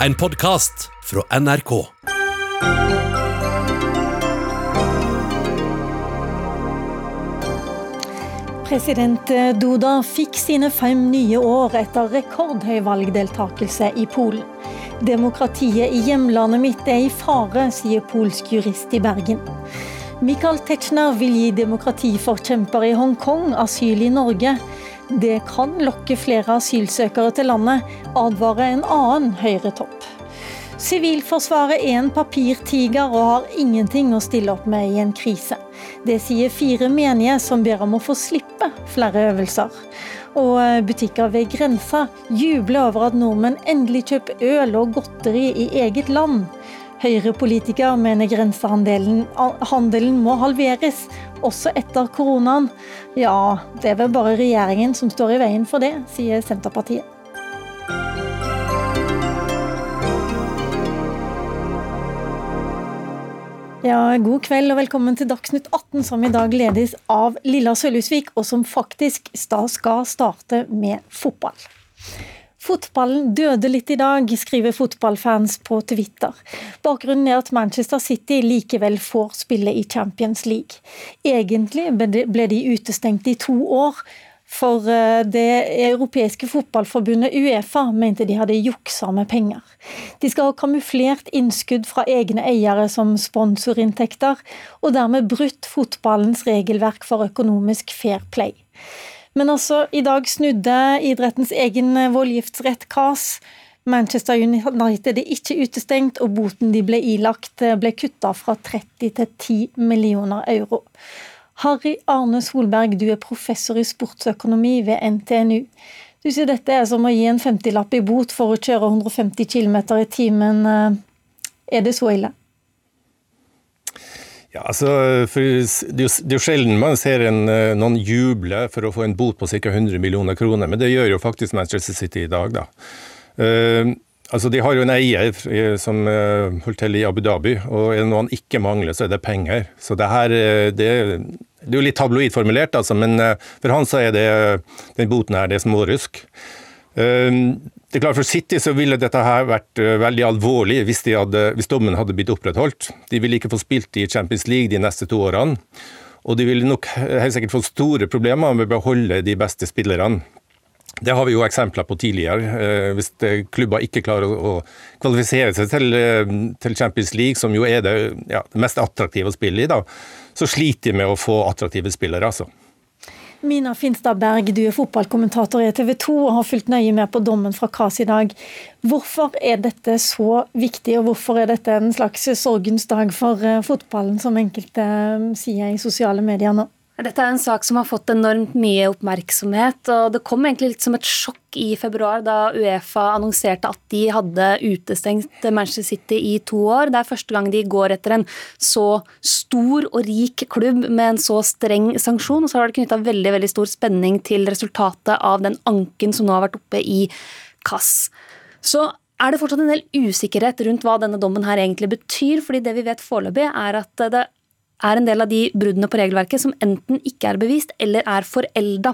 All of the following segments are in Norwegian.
En podkast fra NRK. President Duda fikk sine fem nye år etter rekordhøy valgdeltakelse i Polen. Demokratiet i hjemlandet mitt er i fare, sier polsk jurist i Bergen. Michael Tetzschner vil gi demokratiforkjemper i Hongkong asyl i Norge. Det kan lokke flere asylsøkere til landet, advarer en annen Høyre-topp. Sivilforsvaret er en papirtiger og har ingenting å stille opp med i en krise. Det sier fire menige som ber om å få slippe flere øvelser. Og eh, butikker ved grensa jubler over at nordmenn endelig kjøper øl og godteri i eget land. Høyre-politiker mener grensehandelen må halveres, også etter koronaen. Ja, det er vel bare regjeringen som står i veien for det, sier Senterpartiet. Ja, God kveld og velkommen til Dagsnytt 18, som i dag ledes av Lilla Sølhusvik, og som faktisk skal starte med fotball. Fotballen døde litt i dag, skriver fotballfans på Twitter. Bakgrunnen er at Manchester City likevel får spille i Champions League. Egentlig ble de utestengt i to år, for eh, det europeiske fotballforbundet Uefa mente de hadde juksa med penger. De skal ha kamuflert innskudd fra egne eiere som sponsorinntekter, og dermed brutt fotballens regelverk for økonomisk fair play. Men altså, i dag snudde idrettens egen voldgiftsrett KAS. Manchester United er ikke utestengt, og boten de ble ilagt ble kutta fra 30 til 10 millioner euro. Harry Arne Solberg, du er professor i sportsøkonomi ved NTNU. Du sier dette er som å gi en 50-lapp i bot for å kjøre 150 km i timen. Eh, er det så ille? Ja, altså, det er jo sjelden man ser en, eh, noen juble for å få en bot på ca. 100 millioner kroner, men det gjør jo faktisk Manchester City i dag. da. Uh, altså, De har jo en eier som holder til i Abu Dhabi, og er det noe han ikke mangler, så er det penger. Så det her, det, det er jo litt tabloid formulert, altså, men eh, for han så er det, den boten her det er smårusk. Eh, det er klart For City så ville dette her vært eh, veldig alvorlig hvis, hadde, hvis dommen hadde blitt opprettholdt. De ville ikke få spilt i Champions League de neste to årene. Og de ville nok helt sikkert få store problemer med å beholde de beste spillerne. Det har vi jo eksempler på tidligere. Hvis klubber ikke klarer å kvalifisere seg til, Champions League, som jo er det, ja, det mest attraktive å spille i, da, så sliter de med å få attraktive spillere. altså. Mina Finstad Berg, du er fotballkommentator i TV 2 og har fulgt nøye med på dommen fra KAS i dag. Hvorfor er dette så viktig, og hvorfor er dette en slags sorgens dag for eh, fotballen, som enkelte eh, sier i sosiale medier nå? Dette er en sak som har fått enormt mye oppmerksomhet. og Det kom egentlig litt som et sjokk i februar da Uefa annonserte at de hadde utestengt Manchester City i to år. Det er første gang de går etter en så stor og rik klubb med en så streng sanksjon. Og så har det knytta veldig, veldig stor spenning til resultatet av den anken som nå har vært oppe i Kass. Så er det fortsatt en del usikkerhet rundt hva denne dommen her egentlig betyr. fordi det vi vet foreløpig, er at det er en del av de bruddene på regelverket som enten ikke er bevist eller er forelda.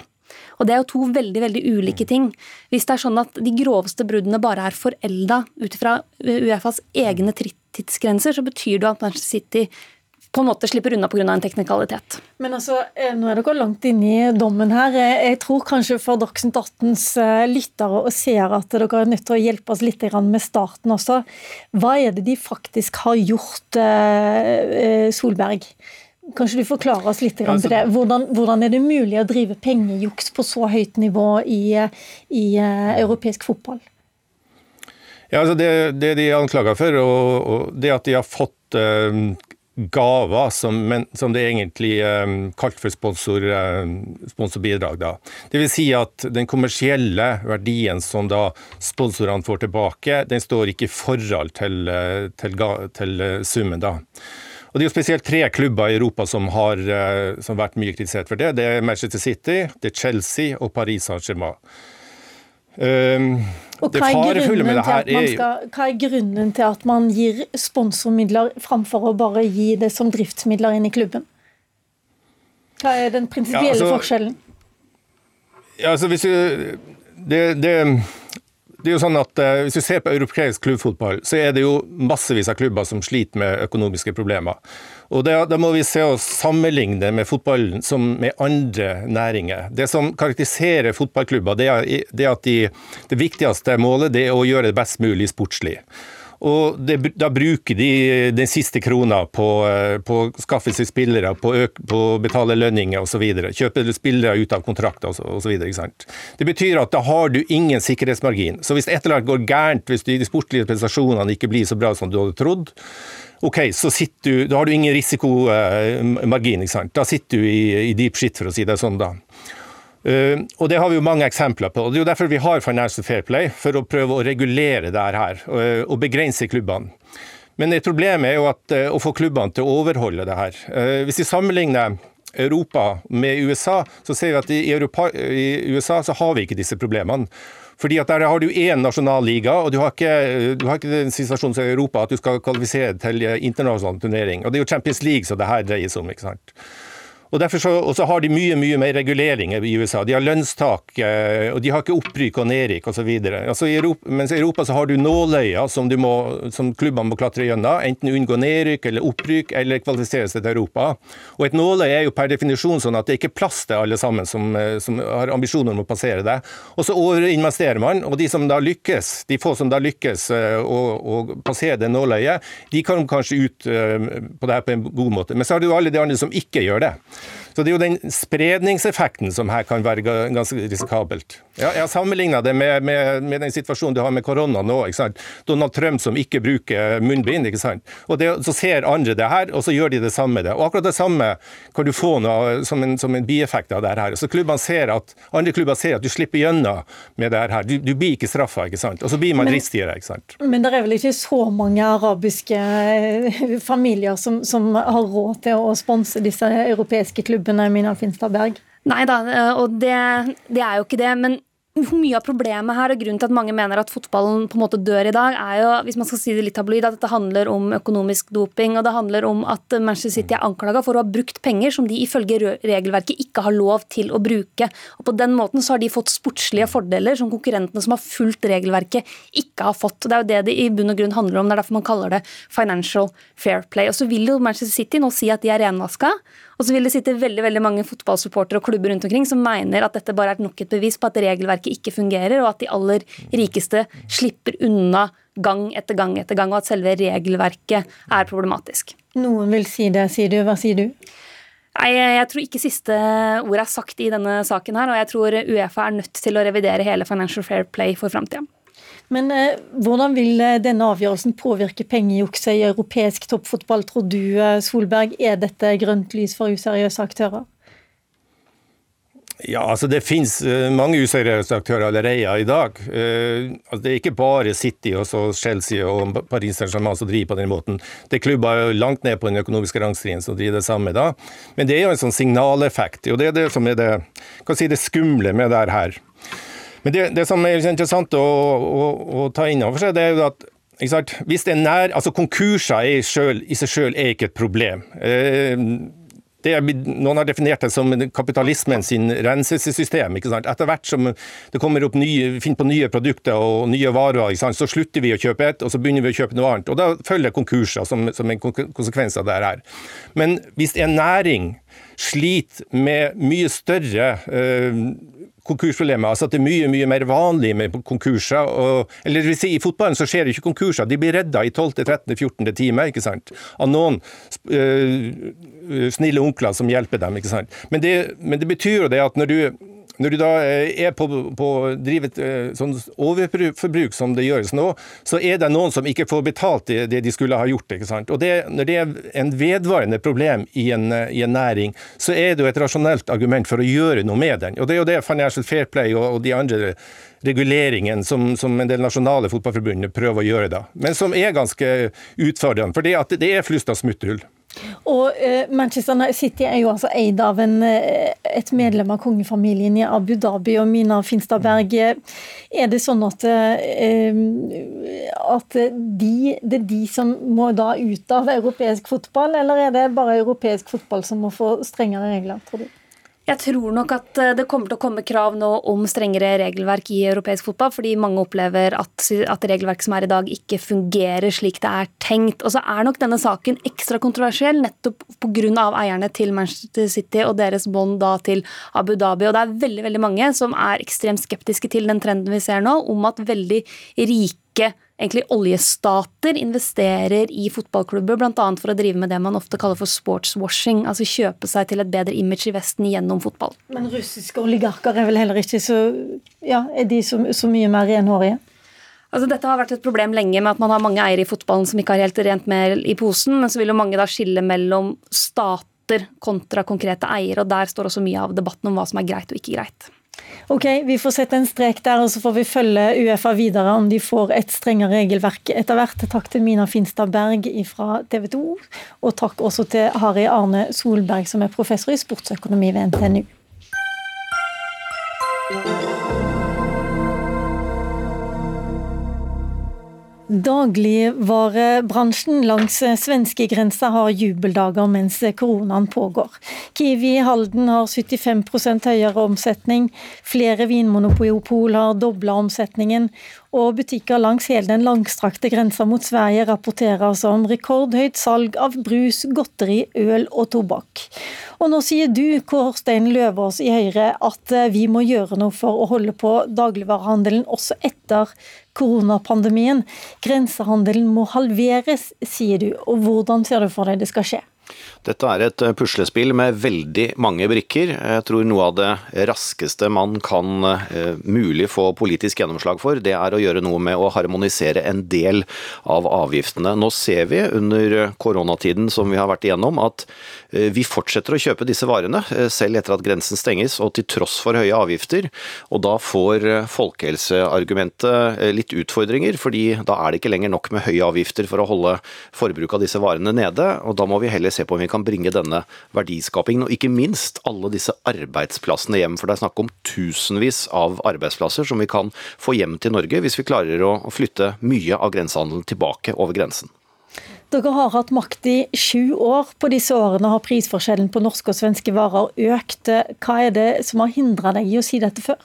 Og Det er jo to veldig veldig ulike ting. Hvis det er sånn at de groveste bruddene bare er forelda ut fra Uefas egne tidsgrenser, så betyr det at Manchester City på en måte slipper unna pga. en teknikalitet. Men altså, eh, Nå er dere langt inne i dommen her. Jeg tror kanskje for Dagsnytt 18s eh, lyttere og seere at dere er nødt til å hjelpe oss litt med starten også. Hva er det de faktisk har gjort, eh, Solberg? Kanskje du forklarer oss litt altså, det. Hvordan, hvordan, er det mulig å drive pengejuks på så høyt nivå i, i europeisk fotball? Ja, altså det, det de er anklaga for, og, og, det at de har fått uh, gaver som, men, som det er egentlig um, kalt for sponsor, um, sponsorbidrag. Da. Det vil si at den kommersielle verdien som da sponsorene får tilbake, den står ikke i forhold til, til, til, til uh, summen. da. Og Det er jo spesielt tre klubber i Europa som har, som har vært mye kritisert for det. Det er Manchester City, det er Chelsea og Paris Saint-Germain. Um, og hva er, er skal, hva er, grunnen til at man gir sponsormidler framfor å bare gi det som driftsmidler inn i klubben? Hva er den prinsipielle ja, altså, forskjellen? Ja, altså hvis du, det, det, det er jo sånn at eh, Hvis du ser på europeisk klubbfotball, så er det jo massevis av klubber som sliter med økonomiske problemer. Og det, Da må vi se oss sammenligne med fotballen som med andre næringer. Det som karakteriserer fotballklubber, det er, det at de, det viktigste målet det er å gjøre det best mulig sportslig. Og det, Da bruker de den siste krona på, eh, på å skaffe seg spillere, på å betale lønninger osv. Kjøpe spillere ut av kontrakter osv. Det betyr at da har du ingen sikkerhetsmargin. Så hvis et eller annet går gærent, hvis de sportlige prestasjonene ikke blir så bra som du hadde trodd, ok, så du, da har du ingen risikomargin. Da sitter du i, i deep shit, for å si det sånn. da. Uh, og Det har vi jo mange eksempler på. og Det er jo derfor vi har Financial Fair Play, for å prøve å regulere det her uh, og begrense klubbene. Men et problem er jo at, uh, å få klubbene til å overholde det her. Hvis vi sammenligner Europa med USA, så ser vi at i, Europa, i USA så har vi ikke disse problemene. Fordi at Der har du én nasjonalliga, og du har, ikke, du har ikke den situasjonen som i Europa at du skal kvalifisere til internasjonal turnering. Og Det er jo Champions League som det her dreier seg om. ikke sant? Og derfor så, så har de mye mye mer reguleringer i USA. De har lønnstak, eh, og de har ikke opprykk og nedrykk osv. Altså i mens i Europa så har du nåløyer som, du må, som klubbene må klatre gjennom. Enten unngå nedrykk eller opprykk, eller kvalifisere seg til Europa. Og Et nåløye er jo per definisjon sånn at det ikke er plass til alle sammen som, eh, som har ambisjoner om å passere det. Og så overinvesterer man, og de som da lykkes, de få som da lykkes eh, å, å passere det nåløyet, de kan kanskje ut på det her på en god måte. Men så har du alle de andre som ikke gjør det. Så det er jo den spredningseffekten som her kan være ganske risikabelt. Ja, jeg har sammenligna det med, med, med, den situasjonen du har med korona nå. ikke sant? Donald Trump som ikke bruker munnbind. ikke sant? Og det, Så ser andre det her, og så gjør de det samme det. Og akkurat det samme kan du få noe, som, en, som en bieffekt av det her. Så ser at, Andre klubber ser at du slipper gjennom med det her. Du, du blir ikke straffa, ikke sant? og så blir man dristigere. ikke sant? Men det er vel ikke så mange arabiske eh, familier som, som har råd til å sponse disse europeiske klubbene, Mina Finstad Berg? Nei da, eh, og det, det er jo ikke det. men mye av problemet her, og grunnen til at mange mener at fotballen på en måte dør i dag, er jo, hvis man skal si det litt tabloid, at dette handler om økonomisk doping. Og det handler om at Manchester City er anklaga for å ha brukt penger som de ifølge regelverket ikke har lov til å bruke. Og På den måten så har de fått sportslige fordeler som konkurrentene som har fulgt regelverket, ikke har fått. Det er jo det det i bunn og grunn handler om. Det er derfor man kaller det financial fair play. Og så vil jo Manchester City nå si at de er renvaska. Og så vil det sitte veldig veldig mange fotballsupportere og klubber rundt omkring som mener at dette bare er nok et bevis på at regelverket ikke fungerer, og at de aller rikeste slipper unna gang etter gang etter gang, og at selve regelverket er problematisk. Noen vil si det, sier du. Hva sier du? Nei, Jeg tror ikke siste ord er sagt i denne saken her, og jeg tror Uefa er nødt til å revidere hele Financial Fair Play for framtida. Men eh, hvordan vil eh, denne avgjørelsen påvirke pengejukset i europeisk toppfotball, tror du eh, Solberg? Er dette grønt lys for useriøse aktører? Ja, altså Det finnes eh, mange useriøse aktører allerede i dag. Altså det er ikke bare City og Chelsea og Paris Saint-Germain som driver på den måten. Det er klubber langt ned på den økonomiske rangstrien som driver det samme. da. Men det er jo en sånn signaleffekt. og Det er det som er det, si det skumle med det her. Men det, det som er interessant å, å, å ta inn over seg, det er jo at hvis det er nær, altså Konkurser i, selv, i seg selv er ikke et problem. Eh, er, noen har definert det som kapitalismen sin renselsessystem. Etter hvert som det kommer opp nye, finner på nye produkter og nye varer, så slutter vi å kjøpe et, og så begynner vi å kjøpe noe annet. Og Da følger konkurser som, som en konsekvens av det her. Men hvis en næring sliter med mye større øh, konkursproblemet. Altså at det er mye mye mer vanlig med konkurser. Og, eller vil si, I fotballen så skjer det ikke konkurser. De blir redda i 12., 13., 14. time ikke sant? av noen øh, snille onkler som hjelper dem. ikke sant? Men det, men det betyr jo det at når du når du da eh, er på, på drivet eh, sånn overforbruk som det gjøres nå, så er det noen som ikke får betalt det, det de skulle ha gjort. ikke sant? Og det, Når det er en vedvarende problem i en, i en, næring, så er det jo et rasjonelt argument for å gjøre noe med den. Og Det er jo det Financial Fair Play og, og de andre reguleringen som, som, en del nasjonale fotballforbund prøver å gjøre da, men som er ganske utfordrende. For det er flust av smutthull. Og uh, Manchester City er jo altså eid av en, uh, et medlem av kongefamilien i Abu Dhabi. og Mina Finstadberg. Er det sånn at, at de, det er de som må da ut av europeisk fotball, eller er det bare europeisk fotball som må få strengere regler, tror du? Jeg tror nok at eh, det kommer til å komme krav nå om strengere regelverk i europeisk fotball, fordi mange opplever at, at regelverket som er i dag ikke fungerer slik det er tenkt. Og så er nok denne saken ekstra kontroversiell nettopp pga. eierne til Manchester City og deres bånd da til Abu Dhabi. Og det er veldig, veldig mange som er ekstremt skeptiske til den trenden vi ser nå, om at veldig rike egentlig oljestater investerer i fotballklubber, bl.a. for å drive med det man ofte kaller for sportswashing, altså kjøpe seg til et bedre image i Vesten gjennom fotball. Men russiske oligarker er vel heller ikke så Ja, er de så, så mye mer renhårige? Altså, dette har vært et problem lenge med at man har mange eiere i fotballen som ikke har helt rent mel i posen, men så vil jo mange da skille mellom stater kontra konkrete eiere, og der står også mye av debatten om hva som er greit og ikke greit. Ok, Vi får sette en strek der, og så får vi følge Uefa videre om de får et strengere regelverk etter hvert. Takk til Mina Finstad Berg fra TV 2, og takk også til Harry Arne Solberg, som er professor i sportsøkonomi ved NTNU. Dagligvarebransjen langs svenskegrensa har jubeldager mens koronaen pågår. Kiwi i Halden har 75% høyere omsetning, flere vinmonopol har dobla omsetningen, og butikker langs hele den langstrakte grensa mot Sverige rapporterer altså om rekordhøyt salg av brus, godteri, øl og tobakk. Og nå sier du, Kårstein Løvaas i Høyre, at eh, vi må gjøre noe for å holde på dagligvarehandelen også etter koronapandemien. Grensehandelen må halveres, sier du. Og hvordan ser du for deg det skal skje? Dette er et eh, puslespill med veldig mange brikker. Jeg tror noe av det raskeste man kan eh, mulig få politisk gjennomslag for, det er å gjøre noe med å harmonisere en del av avgiftene. Nå ser vi under koronatiden som vi har vært igjennom, at eh, vi fortsetter å kjøpe disse varene, eh, selv etter at grensen stenges, og til tross for høye avgifter. Og da får folkehelseargumentet litt utfordringer, fordi da er det ikke lenger nok med høye avgifter for å holde forbruket av disse varene nede, og da må vi heller se på om vi kan bringe denne verdiskapingen, og ikke minst alle disse arbeidsplassene hjem. For det er snakk om tusenvis av arbeidsplasser som vi kan få hjem til Norge hvis vi klarer å flytte mye av grensehandelen tilbake over grensen. Dere har hatt makt i sju år. På disse årene har prisforskjellen på norske og svenske varer økt. Hva er det som har hindra deg i å si dette før?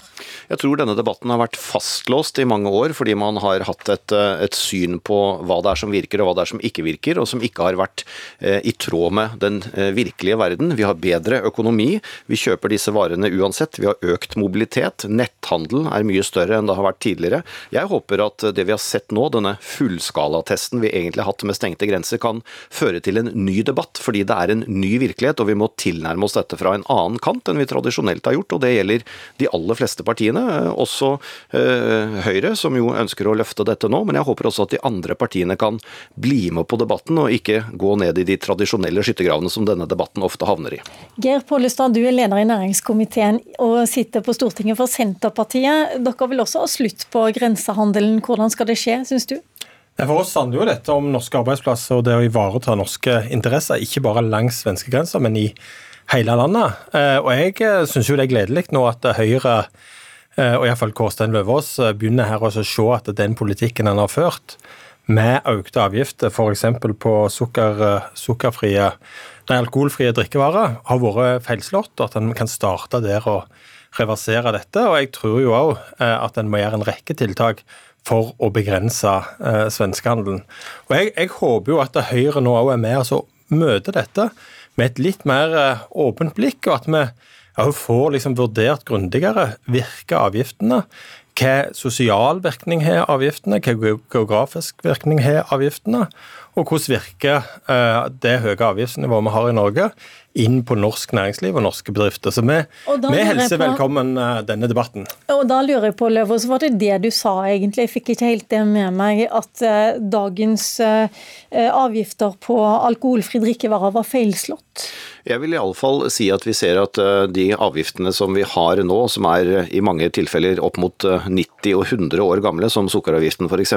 Jeg tror denne debatten har vært fastlåst i mange år, fordi man har hatt et, et, syn på hva det er som virker og hva det er som ikke virker, og som ikke har vært eh, i tråd med den eh, virkelige verden. Vi har bedre økonomi, vi kjøper disse varene uansett, vi har økt mobilitet, netthandel er mye større enn det har vært tidligere. Jeg håper at det vi har sett nå, denne fullskalatesten vi egentlig har hatt med stengte grenser, grenser kan føre til en ny debatt, fordi det er en ny virkelighet, og vi må tilnærme oss dette fra en annen kant enn vi tradisjonelt har gjort. og Det gjelder de aller fleste partiene, også øh, Høyre, som jo ønsker å løfte dette nå. Men jeg håper også at de andre partiene kan bli med på debatten, og ikke gå ned i de tradisjonelle skyttergravene som denne debatten ofte havner i. Geir Pollestad, du er leder i næringskomiteen og sitter på Stortinget for Senterpartiet. Dere vil også ha slutt på grensehandelen. Hvordan skal det skje, syns du? For oss handler jo dette om norske arbeidsplasser og det å ivareta norske interesser, ikke bare langs svenskegrensa, men i hele landet. Eh, og jeg eh, syns jo det er gledelig nå at Høyre, eh, og iallfall Kårstein Løvaas, begynner her å se at den politikken han har ført, med økte avgifter f.eks. på sukker, sukkerfrie, nei, alkoholfrie drikkevarer, har vært feilslått, og at en kan starte der og reversere dette. Og jeg tror jo òg at en må gjøre en rekke tiltak for å begrense eh, svenskehandelen. Og jeg, jeg, håper jo at Høyre nå òg er med og møter dette med et litt mer eh, åpent blikk, og at vi ja, får liksom vurdert grundigere virke avgiftene. Hva sosial virkning har avgiftene, hva geografisk virkning har avgiftene, og hvordan virker eh, det høye avgiftsnivået vi har i Norge inn på norsk næringsliv og norske bedrifter. Så vi, vi hilser velkommen eh, denne debatten. Og Da lurer jeg på, Løvaas, var det det du sa egentlig? Jeg fikk ikke helt det med meg, at uh, dagens uh, avgifter på alkoholfri drikkevarer var feilslått? Jeg vil iallfall si at vi ser at de avgiftene som vi har nå, som er i mange tilfeller opp mot 90 og 100 år gamle, som sukkeravgiften f.eks.,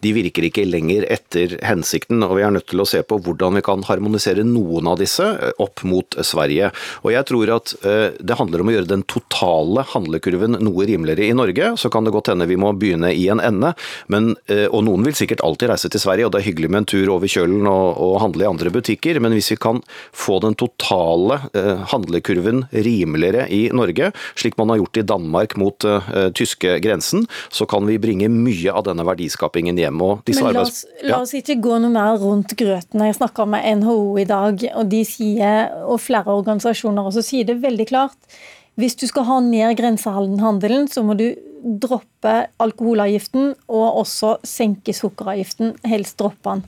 de virker ikke lenger etter hensikten. og Vi er nødt til å se på hvordan vi kan harmonisere noen av disse opp mot mot Sverige. Og jeg tror at det handler om å gjøre den totale handlekurven noe rimeligere i Norge. Så kan det godt hende vi må begynne i en ende, men, og noen vil sikkert alltid reise til Sverige, og det er hyggelig med en tur over kjølen og, og handle i andre butikker, men hvis vi kan få den totale handlekurven rimeligere i Norge, slik man har gjort i Danmark mot tyske grensen, så kan vi bringe mye av denne verdiskapingen hjem. Men la oss, la oss, ikke gå noe mer rundt grøten. Jeg snakka med NHO i dag, og de sier, og flere organisasjoner også sier det veldig klart. Hvis du skal ha ned grensehandelen, så må du droppe alkoholavgiften og også senke sukkeravgiften. Helst droppe den.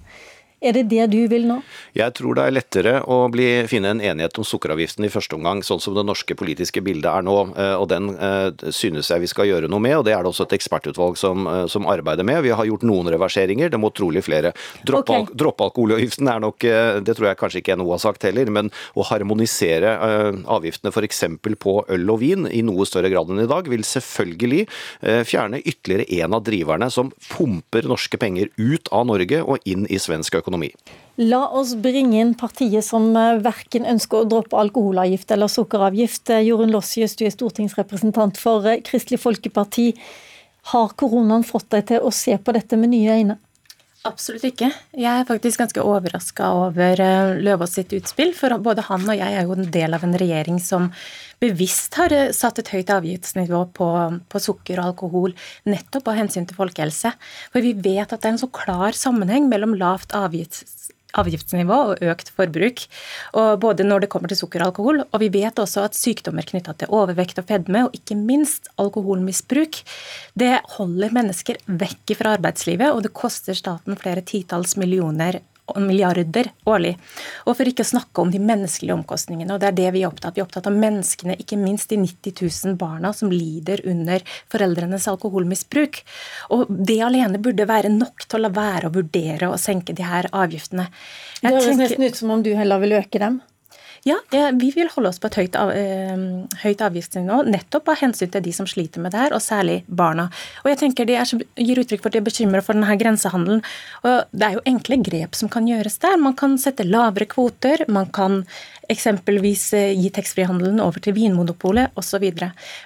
Er det det du vil nå? Jeg tror det er lettere å bli, finne en enighet om sukkeravgiften i første omgang, sånn som det norske politiske bildet er nå. Eh, og Den eh, synes jeg vi skal gjøre noe med, og det er det også et ekspertutvalg som, eh, som arbeider med. Vi har gjort noen reverseringer, det må trolig flere. Droppe, okay. droppe alkoholavgiften er nok, det tror jeg kanskje ikke NHO har sagt heller, men å harmonisere avgiftene f.eks. på øl og vin i noe større grad enn i dag, vil selvfølgelig fjerne ytterligere en av driverne som pumper norske penger ut av Norge og inn i svensk økonomi økonomi. La oss bringe inn partiet som eh, verken ønsker å droppe alkoholavgift eller sukkeravgift. Eh, Jorunn Lossius, du er stortingsrepresentant for eh, Kristelig Folkeparti. Har koronaen fått deg til å se på dette med nye øyne? Absolutt ikke. Jeg er faktisk ganske overraska over Løvaas sitt utspill. For både han og jeg er jo en del av en regjering som bevisst har satt et høyt avgiftsnivå på, på, sukker og alkohol, nettopp av hensyn til folkehelse. For vi vet at det er en så klar sammenheng mellom lavt avgifts avgiftsnivå og økt forbruk, og både når det kommer til sukker og alkohol. Og vi vet også at sykdommer knytta til overvekt og fedme, og ikke minst alkoholmisbruk, det holder mennesker vekk fra arbeidslivet, og det koster staten flere titalls millioner milliarder årlig. Og for ikke å snakke om de menneskelige omkostningene. og Det er det vi er opptatt av. Vi er opptatt av menneskene, ikke minst de 90 000 barna som lider under foreldrenes alkoholmisbruk. Og Det alene burde være nok til å la være å vurdere å senke de her avgiftene. Jeg det høres nesten ut som om du heller vil øke dem? Ja, vi vil holde oss på et høyt, av, eh, høyt avgiftsnivå, nettopp av hensyn til de som sliter med det her, og særlig barna. Og jeg tenker De er, gir uttrykk for at de er bekymra for denne grensehandelen. og Det er jo enkle grep som kan gjøres der. Man kan sette lavere kvoter, man kan eksempelvis eh, gi taxfree-handelen over til Vinmonopolet osv.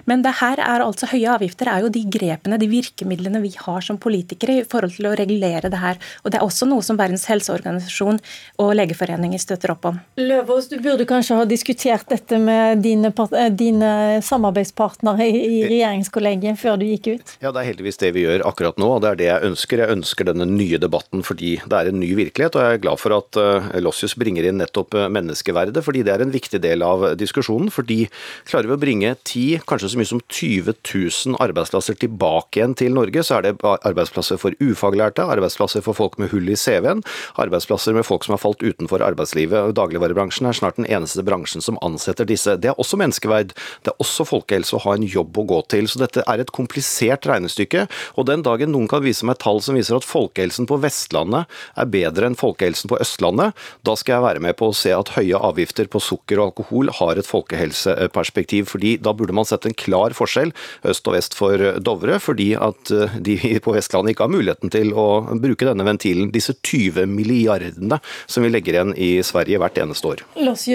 Men det her er altså høye avgifter er jo de grepene, de virkemidlene vi har som politikere i forhold til å regulere det her. Og det er også noe som Verdens helseorganisasjon og Legeforeningen støtter opp om. Løvås, du burde kanskje ha diskutert dette med dine, eh, dine samarbeidspartnere i regjeringskollegiet før du gikk ut? Ja, det er heldigvis det vi gjør akkurat nå, og det er det jeg ønsker. Jeg ønsker denne nye debatten fordi det er en ny virkelighet, og jeg er glad for at uh, Lossius bringer inn nettopp menneskeverdet. Fordi det er en viktig del av diskusjonen. fordi klarer vi å bringe 10, kanskje så mye som 20 000 arbeidsplasser tilbake igjen til Norge, så er det arbeidsplasser for ufaglærte, arbeidsplasser for folk med hull i CV-en, arbeidsplasser med folk som har falt utenfor arbeidslivet. Dagligvarebransjen er snart den eneste bransjen som ansetter disse. Det er også menneskeverd. Det er også folkehelse å ha en jobb å gå til. Så dette er et komplisert regnestykke. Og den dagen noen kan vise meg tall som viser at folkehelsen på Vestlandet er bedre enn folkehelsen på Østlandet, da skal jeg være med på å se at høye avgifter på sukker og alkohol har et folkehelseperspektiv. fordi Da burde man sett en klar forskjell øst og vest for Dovre, fordi at eh, de på Vestlandet ikke har muligheten til å bruke denne ventilen, disse 20 milliardene som vi legger igjen i Sverige hvert eneste år.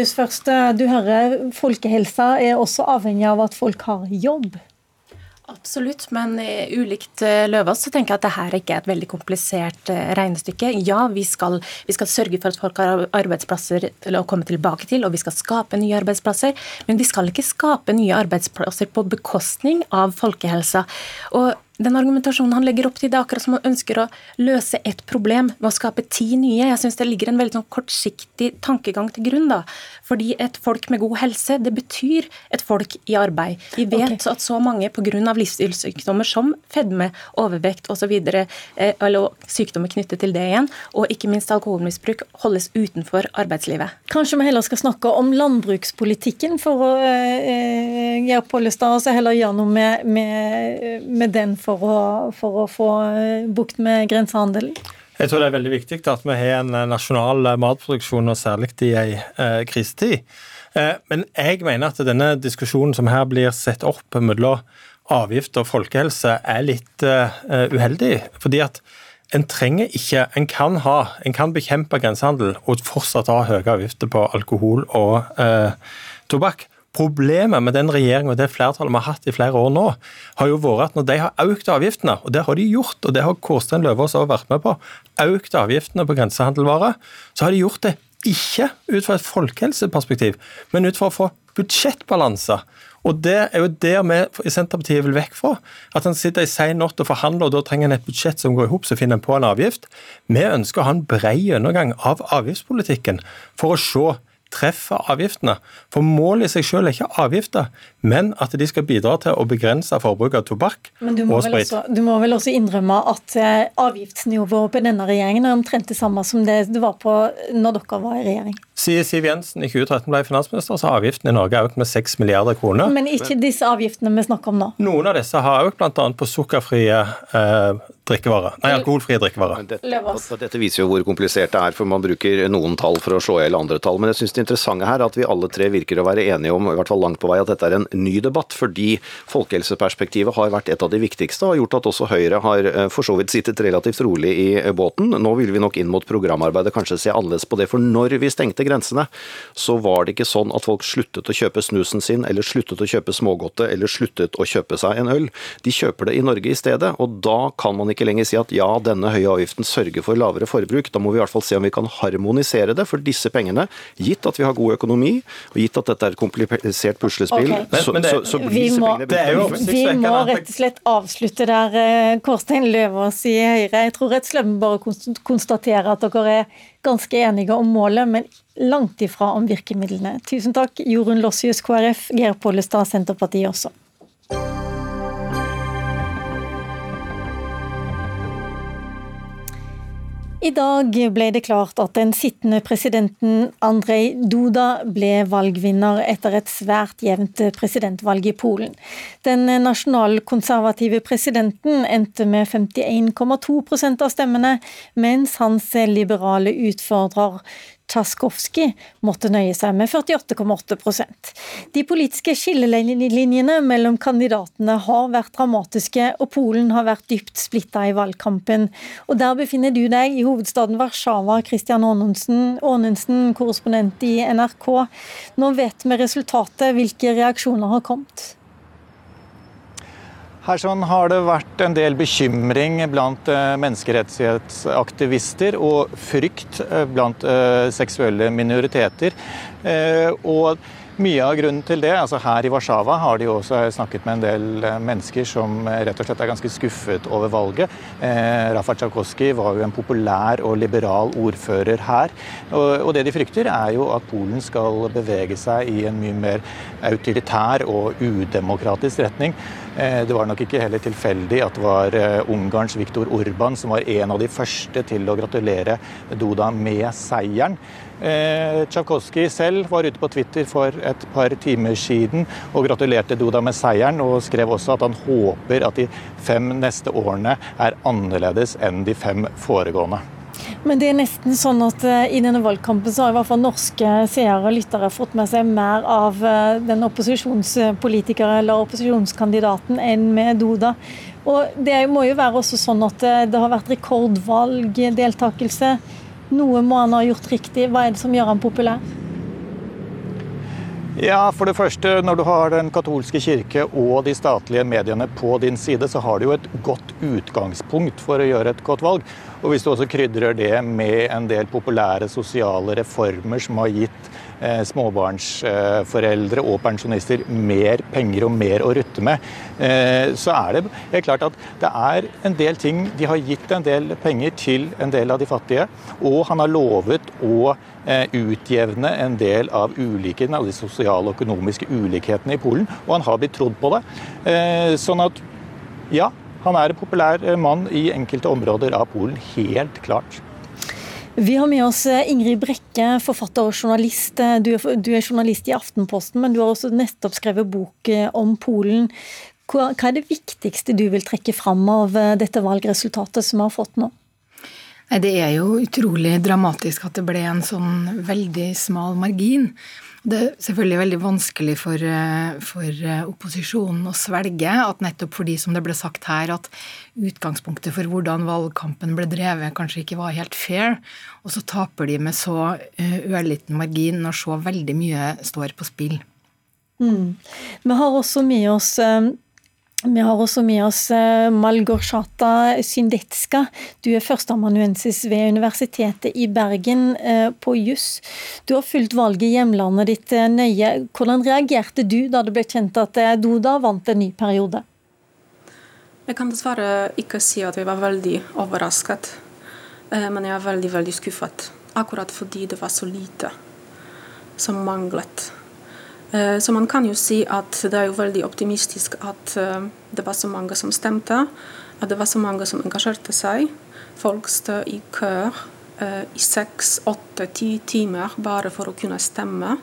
Lossius først, eh, du hører folkehelsa er også avhengig av at folk har jobb. Absolutt, men ulikt eh, Løvaas så tenker jeg at dette ikke er et veldig komplisert eh, regnestykke. Ja, vi skal, vi skal, sørge for at folk har arbeidsplasser til å komme tilbake til, og vi skal skape nye arbeidsplasser. Men vi skal ikke skape nye arbeidsplasser på bekostning av folkehelsa. Og den argumentasjonen han legger opp til, det er akkurat som han ønsker å løse ett problem ved å skape ti nye. Jeg syns det ligger en veldig sånn kortsiktig tankegang til grunn. da. Fordi et folk med god helse, det betyr et folk i arbeid. Vi vet okay. at så mange pga. livsstilssykdommer som fedme, overvekt osv., eh, eller sykdommer knyttet til det igjen, og ikke minst alkoholmisbruk, holdes utenfor arbeidslivet. Kanskje vi heller skal snakke om landbrukspolitikken for å eh, gjøre Pollestad, så heller gjøre noe med, med, med den for å, for å få eh, bukt med grensehandelen? Jeg tror det er veldig viktig at vi har en eh, nasjonal eh, matproduksjon, og særlig i ei eh, krisetid. Men jeg mener at denne diskusjonen som her blir sett opp mellom avgift og folkehelse, er litt uheldig. fordi at en trenger ikke En kan ha, en kan bekjempe grensehandel og fortsatt ha høye avgifter på alkohol og tobakk. Problemet med den regjeringen og det flertallet vi har hatt i flere år nå, har jo vært at når de har økt avgiftene, og det har de gjort, og det har Kårstein Løvaas også vært med på, økt avgiftene på grensehandelvarer, så har de gjort det ikke ut fra et folkehelseperspektiv, men ut fra å få budsjettbalanse. Og Det er jo der vi i Senterpartiet vil vekk fra. At en sitter i sein natt og forhandler, og da trenger en et budsjett som går i hop, så finner en på en avgift. Vi ønsker å ha en bred gjennomgang av avgiftspolitikken for å se treffer avgiftene. For målet i seg selv er ikke avgifter, men at de skal bidra til å begrense forbruk av tobakk og sprit. Også, du må vel også innrømme at eh, avgiftsnivået på denne regjeringen er omtrent det samme som det det var på når dere var i regjering? Siden Siv Jensen i 2013 ble finansminister, så har avgiftene i Norge økt med 6 milliarder kroner. Men ikke disse avgiftene vi snakker om nå? Noen av disse har økt, bl.a. på sukkerfrie eh, drikkevarer. Nei, alkoholfrie drikkevarer. Dette, dette, viser jo hvor komplisert det er, for man bruker noen tall for å slå i hjel andre tall. Men jeg syns det interessante her er at vi alle tre virker å være enige om, i hvert fall langt på vei, at dette er en ny debatt. Fordi folkehelseperspektivet har vært et av de viktigste, og har gjort at også Høyre har eh, for så vidt sittet relativt rolig i båten. Nå vil vi nok inn mot programarbeidet kanskje se annerledes på det. For når vi stengte grensene, så var det ikke sånn at folk sluttet å kjøpe snusen sin, eller sluttet å kjøpe smågodte, eller sluttet å kjøpe seg en øl. De kjøper det i Norge i stedet, og da kan man ikke lenger si at ja, denne høye avgiften sørger for lavere forbruk. Da må vi i hvert fall se om vi kan harmonisere det for disse pengene, gitt at vi har god økonomi, og gitt at dette er et komplisert puslespill. Okay. Så, så, så, blir disse pengene Vi må rett og slett avslutte der, eh, Kårstein Løvaas i Høyre. Jeg tror rett og slett bare konstaterer at dere er ganske enige om målet, men langt ifra om virkemidlene. Tusen takk, Jorunn Lossius, KrF, Geir Pollestad, Senterpartiet også. I dag ble det klart at den sittende presidenten Andrej Duda ble valgvinner etter et svært jevnt presidentvalg i Polen. Den nasjonalkonservative presidenten endte med 51,2% av stemmene, mens hans liberale utfordrer Tsjaskovskij måtte nøye seg med 48,8% De politiske skillelinjene mellom kandidatene har vært dramatiske, og Polen har vært dypt splitta i valgkampen. Og Der befinner du deg, i hovedstaden Warszawa, Christian Aanensen, korrespondent i NRK. Nå vet vi resultatet. Hvilke reaksjoner har kommet? Her sånn har det vært en del bekymring blant eh, menneskerettighetsaktivister og frykt eh, blant eh, seksuelle minoriteter. Og mye av grunnen til det, altså Her i Warszawa har de også snakket med en del mennesker som rett og slett er ganske skuffet over valget. Eh, Rafa Tsjajkoski var jo en populær og liberal ordfører her. Og, og, det de frykter, er jo at Polen skal bevege seg i en mye mer autoritær og udemokratisk retning. Eh, det var nok ikke heller tilfeldig at det var eh, Ungarns Viktor Urban som var en av de første til å gratulere Duda med seieren. Eh, Tsjajkovskij selv var ute på Twitter for et par timer siden og gratulerte Duda med seieren, og skrev også at han håper at de fem neste årene er annerledes enn de fem foregående. Men det er nesten sånn at uh, i denne valgkampen så har i hvert fall norske seere og lyttere fått med seg mer av uh, den opposisjonspolitikeren eller opposisjonskandidaten enn med Duda. Og det må jo være også sånn at uh, det har vært rekordvalgdeltakelse. Noe må han ha gjort riktig. Hva er det som gjør han populær? Ja, For det første, når du har den katolske kirke og de statlige mediene på din side, så har du jo et godt utgangspunkt for å gjøre et godt valg. Og hvis du også krydrer det med en del populære sosiale reformer som har gitt småbarnsforeldre og pensjonister mer penger og mer å rutte med, eh, så er det helt klart at det er en del ting De har gitt en del penger til en del av de fattige, og han har lovet å eh, utjevne en del av ulikhetene, av de sosiale og økonomiske ulikhetene i Polen, og han har blitt trodd på det. Eh, sånn at ja, han er en populær eh, mann i enkelte områder av Polen, helt klart. Vi har med oss eh, Ingrid Brekke, forfatter og journalist. Eh, du er, journalist i Aftenposten, men du har også nettopp skrevet bok om Polen. Hva er det viktigste du vil trekke fram av dette valgresultatet som vi har fått nå? Det er jo utrolig dramatisk at det ble en sånn veldig smal margin. Det er selvfølgelig veldig vanskelig for, eh, for, eh, opposisjonen å svelge at nettopp fordi, som det ble sagt her, at utgangspunktet for hvordan valgkampen ble drevet, kanskje ikke var helt fair, og så taper de med så eh, ørliten margin når så veldig mye står på spill. Mm. Vi har også med oss vi har også med oss eh, Syndetska. Du er førsteamanuensis ved Universitetet i Bergen eh, på juss. Du har fulgt valget i hjemlandet ditt eh, nøye. Hvordan reagerte du da det ble kjent at Duda vant en ny periode? Jeg kan dessverre ikke si at jeg var veldig overrasket, men jeg er veldig, veldig skuffet. Akkurat fordi det var så lite som manglet. Eh, så man kan jo si at det er jo veldig optimistisk at eh, det var så mange som stemte. At det var så mange som engasjerte seg. Folk stod i kø eh, i seks, åtte, ti timer bare for å kunne stemme.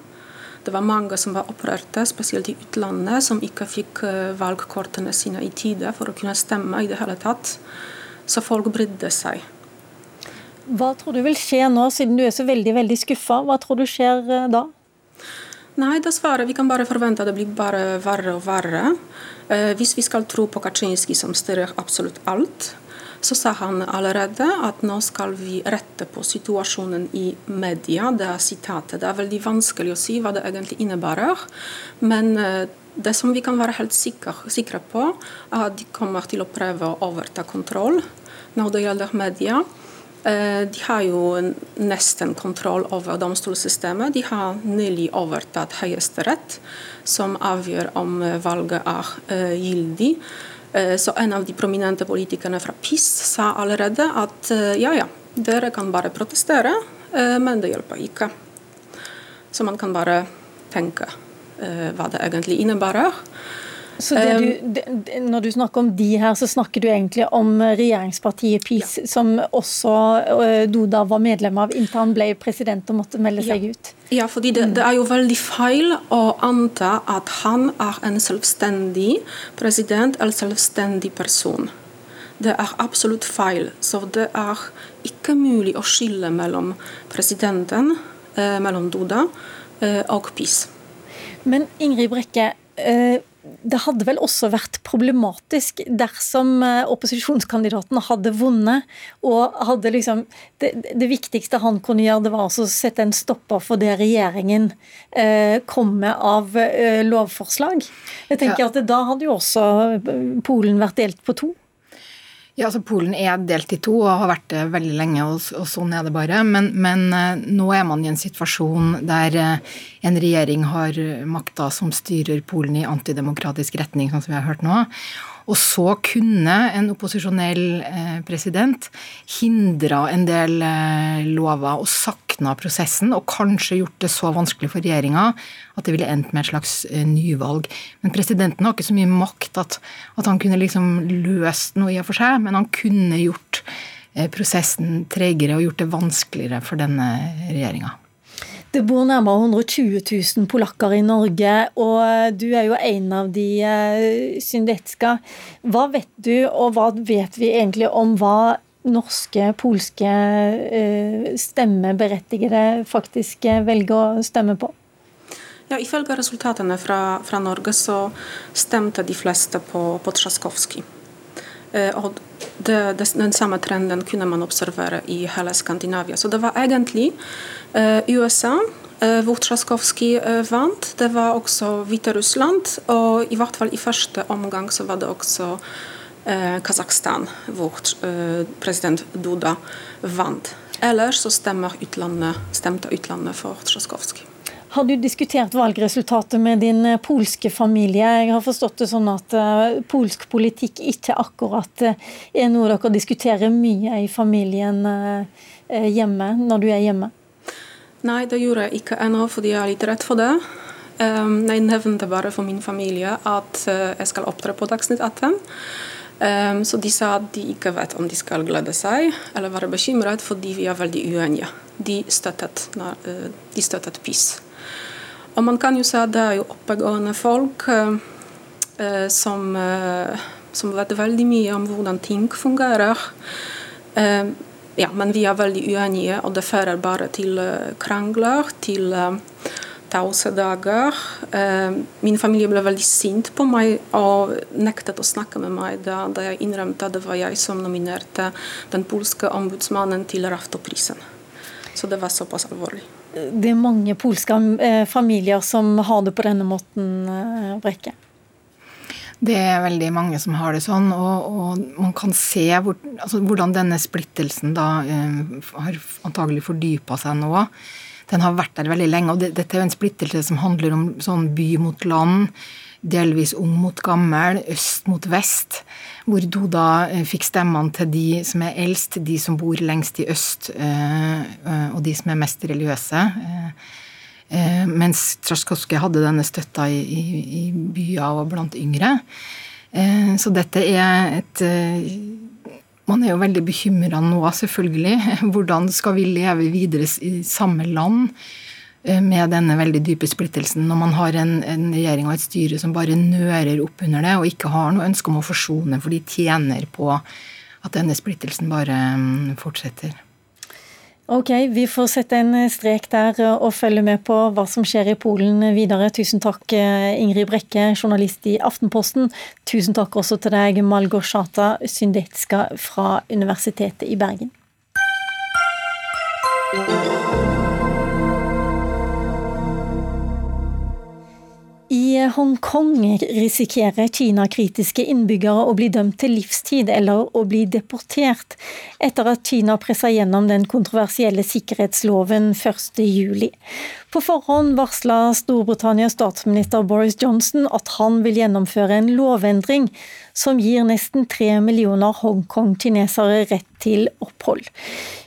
Det var mange som var opprørte, spesielt i utlandet, som ikke fikk valgkortene sine i tide for å kunne stemme i det hele tatt. Så folk brydde seg. Hva tror du vil skje nå, siden du er så veldig veldig skuffa? Hva tror du skjer da? Nei, dessverre. Vi kan bare forvente at det blir bare verre og verre. Eh, hvis vi skal tro på Kaczynski, som styrer absolutt alt, så sa han allerede at nå skal vi rette på situasjonen i media. Det er sitatet. Det er veldig vanskelig å si hva det egentlig innebærer. Men eh, det som vi kan være helt sikre, sikre på, er at de kommer til å prøve å overta kontroll når det gjelder media. Eh, de har jo nesten kontroll over domstolssystemet. De har nylig overtatt Høyesterett, som avgjør om eh, valget er eh, gyldig. Så en av de prominente politikerne fra PiS sa allerede at ja, ja, dere kan bare protestere, men det hjelper ikke. Så man kan bare tenke hva det egentlig innebærer. Så du, Når du snakker om de her, så snakker du egentlig om regjeringspartiet PiS, ja. som også Doda Duda var medlem av inntil han ble president og måtte melde seg ut? Ja, fordi det, det, er jo veldig feil å anta at han er en selvstendig president eller selvstendig person. Det er absolutt feil. Så det er ikke mulig å skille mellom presidenten, eh, mellom Duda eh, og PiS. Men Ingrid Brekke, eh, det hadde vel også vært problematisk dersom eh, opposisjonskandidaten hadde vunnet og hadde liksom det, det, viktigste han kunne gjøre, det var å sette en stopper for det regjeringen eh, kom med av eh, lovforslag. Jeg tenker ja. at Da hadde jo også Polen vært delt på to. Ja, altså Polen er delt i to og har vært det veldig lenge, og, sånn er det bare. Men, men, eh, nå er man i en situasjon der eh, en regjering har makta som styrer Polen i antidemokratisk retning, sånn som vi har hørt nå. Og så kunne en opposisjonell eh, president hindra en del eh, lover og sakna prosessen, og kanskje gjort det så vanskelig for regjeringa at det ville endt med et slags eh, nyvalg. Men presidenten har ikke så mye makt at, at han kunne liksom løst noe i og for seg, men han kunne gjort prosessen tregere og gjort det vanskeligere for denne regjeringa. Det bor nærmere 120 000 polakker i Norge, og du er jo en av de, eh, Syndetska. Hva vet du, og hva vet vi egentlig om hva norske, polske eh, stemmeberettigede faktisk eh, velger å stemme på? Ja, Ifølge resultatene fra, fra, Norge så stemte de fleste på, på Trzaskowski. Og det, det, den samme trenden kunne man observere i hele Skandinavia. Så det var egentlig Eh, USA eh, hvor Trzaskowski eh, vant. Det var også Hviterussland, og i hvert fall i første omgang så var det også Kasakhstan, hvor president Duda vant. Ellers så stemte utlandet for Trzaskowski. Har du diskutert valgresultatet med din polske familie? Jeg har forstått det sånn at polsk politikk ikke akkurat er noe dere diskuterer mye i familien hjemme, når du er hjemme? Nei, det gjorde jeg ikke ennå, fordi jeg er litt redd for det. Um, jeg nevnte bare for min familie at jeg skal opptre på Dagsnytt 18. Um, så de sa at de ikke vet om de skal glede seg eller være bekymret, fordi vi er veldig uenige. De støttet, de støttet PiS. Og man kan jo si at det er jo oppegående folk eh, som, som, vet veldig mye om hvordan ting fungerer. ja, men vi er veldig uenige, og det fører bare til krangler, til tause dager. Min familie ble veldig sint på meg og nektet å snakke med meg da, da jeg innrømte at det var jeg som nominerte den polske ombudsmannen til Raftoprisen. Så det var såpass alvorlig. Det er mange polske familier som har det på denne måten, Brekke? Det er veldig mange som har det sånn, og, og man kan se hvor, altså, hvordan denne splittelsen da eh, har antagelig fordypa seg nå. Den har vært der veldig lenge, og det, dette er jo en splittelse som handler om sånn by mot land, delvis ung mot gammel, øst mot vest, hvor Duda da fikk stemmene til de som er eldst, de som bor lengst i øst, eh, eh og de som er mest religiøse. Eh, Eh, mens Traskoske hadde denne støtta i, i, i byer og blant yngre. Eh, så dette er et eh, Man er jo veldig bekymra nå, selvfølgelig. Hvordan skal vi leve videre i samme land med denne veldig dype splittelsen, når man har en, en regjering og et styre som bare nører opp under det, og ikke har noe ønske om å forsone, for de tjener på at denne splittelsen bare mm, fortsetter. Ok, vi får sette en strek der og følge med på hva som skjer i Polen videre. Tusen takk Ingrid Brekke, journalist i Aftenposten. Tusen takk også til deg Malgorsata Syndetska fra Universitetet i Bergen. I Hongkong risikerer Kina-kritiske innbyggere å bli dømt til livstid eller å bli deportert, etter at Kina pressa gjennom den kontroversielle sikkerhetsloven 1.7. På forhånd varsla Storbritannias statsminister Boris Johnson at han vil gjennomføre en lovendring som gir nesten tre millioner Hongkong-kinesere rett til opphold.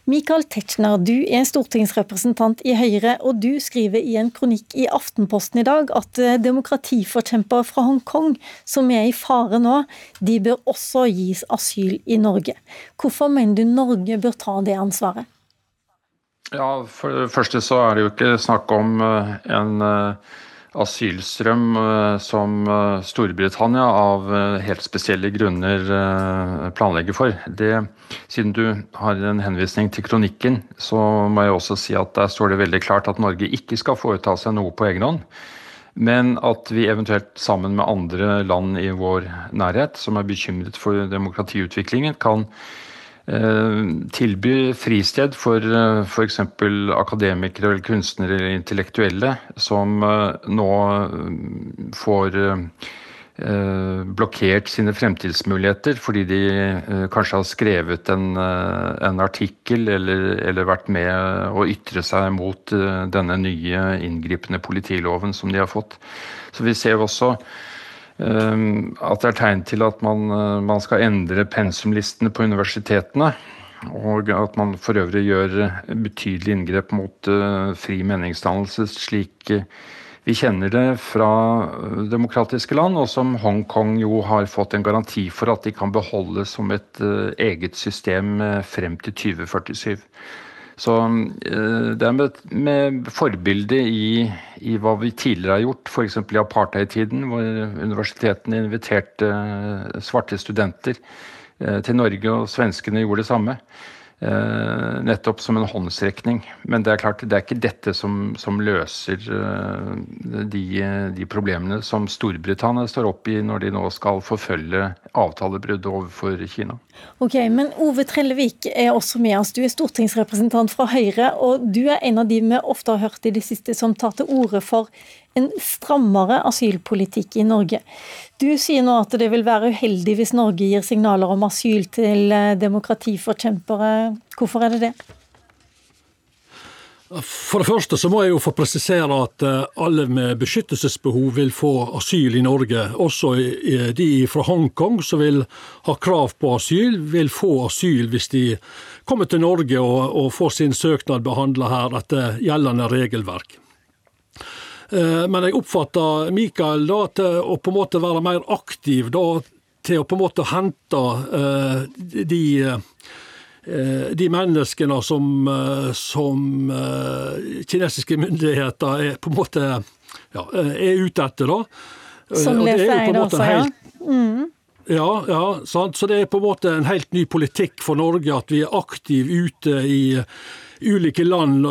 Michael Tetzschner, du er stortingsrepresentant i Høyre, og du skriver i en kronikk i Aftenposten i dag at eh, demokratiforkjempere fra Hongkong som er i fare nå, de bør også gis asyl i Norge. Hvorfor mener du Norge bør ta det ansvaret? Ja, For det første så er det jo ikke snakk om eh, en eh, asylstrøm eh, som Storbritannia av helt spesielle grunner planlegger for. Det, siden du har en henvisning til kronikken, så må jeg også si at der står det veldig klart at Norge ikke skal foreta seg noe på egen hånd. Men at vi eventuelt sammen med andre land i vår nærhet som er bekymret for demokratiutviklingen, kan tilby fristed for eh, f.eks. akademikere eller kunstnere eller intellektuelle som eh, nå får blokkert sine fremtidsmuligheter fordi de kanskje har skrevet en, en artikkel eller, eller, vært med å ytre seg mot denne nye inngripende politiloven som de har fått. Så vi ser også at det er tegn til at man, eh, man skal endre pensumlistene på universitetene. Og at man for øvrig gjør betydelig inngrep mot uh, fri meningsdannelse, slik uh, vi kjenner det fra demokratiske land, og som Hongkong jo har fått en garanti for at de kan beholde som et eget system frem til 2047. Så eh, det er med, med forbilde i, i, hva vi tidligere har gjort, f.eks. i apartheid-tiden, hvor universitetene inviterte eh, svarte studenter eh, til Norge, og svenskene gjorde det samme. Eh, nettopp som en håndsrekning. Men det er klart, det er ikke dette som, som løser uh, de, de, problemene som Storbritannia står opp i når de nå skal forfølge avtalebrudd overfor Kina. Ok, Men Ove Trellevik er også med oss. Du er stortingsrepresentant fra Høyre, og du er en av de vi ofte har hørt i det siste som tar til orde for en strammere asylpolitikk i Norge. Du sier nå at det vil være uheldig hvis Norge gir signaler om asyl til eh, demokratiforkjempere. Hvorfor er det det? For det første så må jeg jo få presisere at eh, alle med beskyttelsesbehov vil få asyl i Norge. Også de fra Hongkong som vil ha krav på asyl, vil få asyl hvis de kommer til Norge og, får sin søknad behandla her etter gjeldende regelverk. Eh, men jeg oppfatter Mikael da, til å på en måte være mer aktiv da, til å på en måte hente uh, de, uh, de menneskene som, som kinesiske myndigheter er på en måte ja, er ute etter. da. Som leser det også, ja. Mm. Ja, ja, sant? så det er på en måte en helt ny politikk for Norge at vi er aktive ute i ulike land.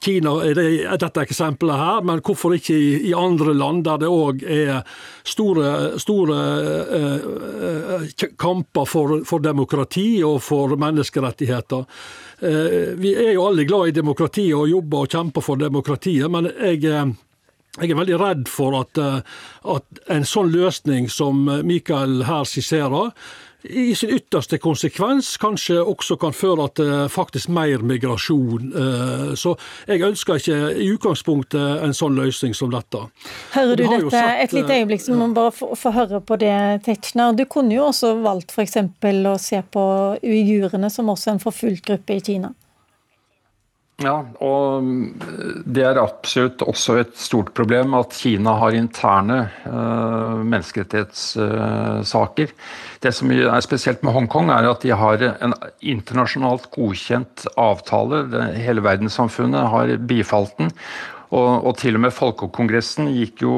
Kina er, det, dette eksempelet her, men hvorfor ikke i, andre land der det òg er store, store eh, kamper for, for, demokrati og for menneskerettigheter. Eh, vi er jo alle glad i demokrati og jobber og kjemper for demokratiet, men jeg eh, jeg er veldig redd for at, eh, at, en sånn løsning som Mikael her skisserer, i sin ytterste konsekvens kanskje også kan føre til faktisk mer migrasjon. Eh, så jeg ønsker ikke i utgangspunktet en sånn løsning som dette. Hører du dette? Sett, Et lite øyeblikk, så må man bare få, få, høre på det, Tetzschner. Du kunne jo også valgt f.eks. å se på uigurene, som også en forfulgt gruppe i Kina. Ja, og det er absolutt også et stort problem at Kina har interne uh, menneskerettighetssaker. det som er spesielt med Hongkong, er at de har en internasjonalt godkjent avtale. hele verdenssamfunnet har bifalt den. Og, og, til og med Folkekongressen gikk jo,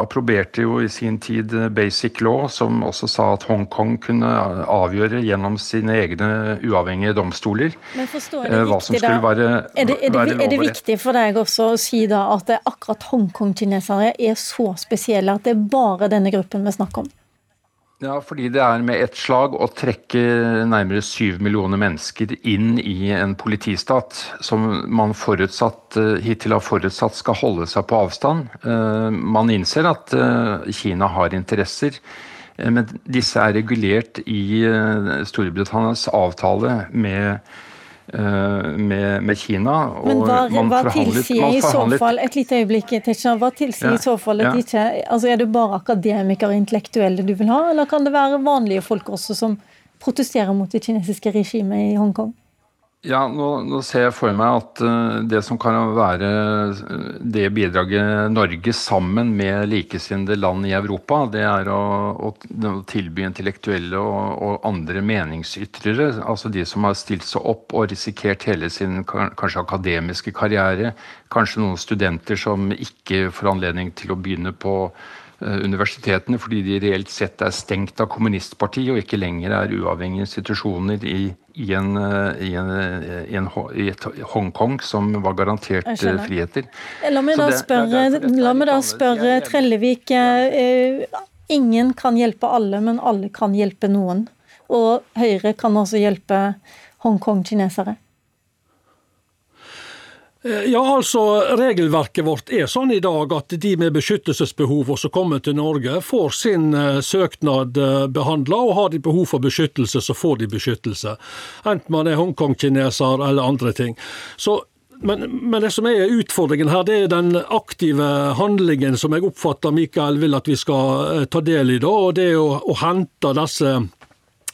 approberte jo i sin tid Basic Law, som også sa at Hongkong kunne avgjøre gjennom sine egne uavhengige domstoler Men forstår jeg det hva som skulle være, er det, er det, Er det viktig for deg også å si da at akkurat Hongkong-kinesere er så spesielle at det er bare denne gruppen vi snakker om? Ja, fordi det er med ett slag å trekke nærmere syv millioner mennesker inn i en politistat som man forutsatt, eh, hittil har forutsatt skal holde seg på avstand. Eh, man innser at eh, Kina har interesser, men disse er regulert i Storbritannias avtale med med, med, Kina. Men hva, hva tilsier i så fall et lite øyeblikk, Tetzschner, hva tilsier ja, i så fall at ja. ikke, altså Er det bare akademikere og intellektuelle du vil ha, eller kan det være vanlige folk også som protesterer mot det kinesiske regimet i Hongkong? Ja, nå, nå, ser jeg for meg at uh, det som kan være uh, det bidraget Norge sammen med likesinnede land i Europa, det er å, å, tilby intellektuelle og, og, andre meningsytrere, altså de som har stilt seg opp og risikert hele sin kanskje akademiske karriere, kanskje noen studenter som ikke får anledning til å begynne på uh, universitetene fordi de reelt sett er stengt av kommunistpartiet og ikke lenger er uavhengige institusjoner i i, en, eh, i, en, eh, i, en, i et Hongkong som var garantert eh, friheter. La meg da spørre, la meg da spørre Trellevik. Ingen kan hjelpe alle, men alle kan hjelpe noen. Og Høyre kan også hjelpe Hongkong-kinesere. Eh, ja, altså Regelverket vårt er sånn i dag at de med beskyttelsesbehov som kommer til Norge, får sin eh, søknad eh, behandla, og har de behov for beskyttelse, så får de beskyttelse. Enten man er Hongkong-kineser eller andre ting. Så men, men, det som er utfordringen her, det er den aktive handlingen som jeg oppfatter Mikael vil at vi skal ta del i. da, og Det er å, å hente disse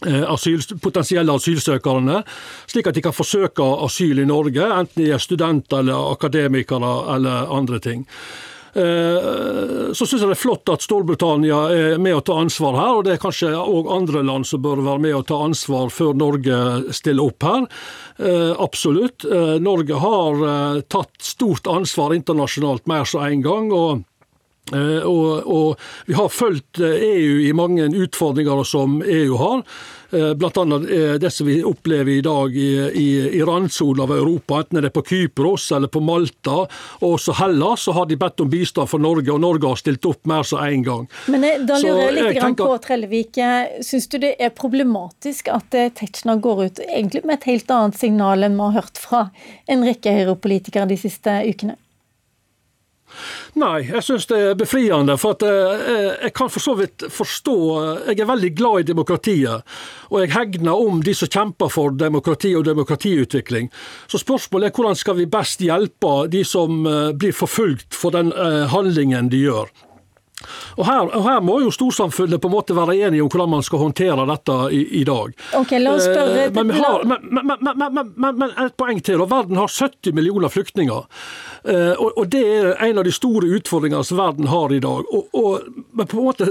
asyl, potensielle asylsøkerne, slik at de kan forsøke asyl i Norge, enten de er studenter eller akademikere eller andre ting. Eh, så syns jeg det er flott at Storbritannia er med å ta ansvar her, og det er kanskje òg andre land som bør være med å ta ansvar før Norge stiller opp her. Eh, absolutt. Norge har tatt stort ansvar internasjonalt mer så en gang. og Eh, og, og, vi har fulgt EU eh, e i mange utfordringer som EU har. Eh, Bl.a. det som vi opplever i dag i, i, i randsonen av Europa, enten det er på Kypros eller på Malta og også Hellas, så har de bedt om bistand fra Norge, og Norge har stilt opp mer så én gang. Men da lurer jeg litt jeg tenker... på, Trellevik, syns du det er problematisk at Tetzschner går ut egentlig med et helt annet signal enn vi har hørt fra en rekke høyrepolitikere de siste ukene? Nei, jeg syns det er befriende. For at jeg, eh, jeg kan for så vidt forstå Jeg er veldig glad i demokratiet. Og jeg hegner om de som kjemper for demokrati og demokratiutvikling. Så spørsmålet er hvordan skal vi best hjelpe de som eh, blir forfulgt for den eh, handlingen de gjør. Og her, og her, må jo storsamfunnet på en måte være enige om hvordan man skal håndtere dette i, i dag. Ok, la oss spørre... Eh, men, har, men, men, men, et poeng til. og Verden har 70 millioner flyktninger. Eh, og, Det er en av de store utfordringene som verden har i dag. Og, og, på en måte,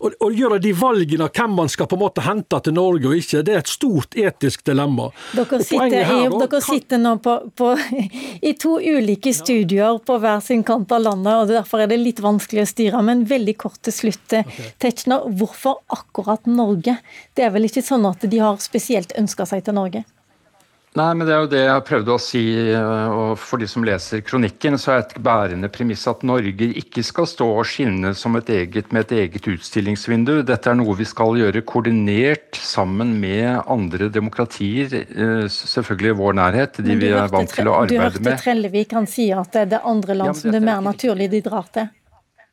å, å gjøre de valgene av hvem man skal på en måte hente til Norge og ikke, det er et stort etisk dilemma. Dere sitter, her, i, dere sitter nå på, på, i to ulike studioer på hver sin kant av landet, og derfor er det litt vanskelig å styre. Men veldig kort til slutt. Tetzschner, hvorfor akkurat Norge? Det er vel ikke sånn at de har spesielt ønska seg til Norge? Nei, men det er jo det jeg prøvde å si. Eh, og For de som leser kronikken, så er et bærende premiss at Norge ikke skal stå og skinne som et eget, med et eget utstillingsvindu. Dette er noe vi skal gjøre koordinert sammen med andre demokratier. Eh, selvfølgelig i vår nærhet, de vi er vant til å arbeide med. Du hørte Trellevik han sier at det er andre land ja, som det er mer naturlig de drar til?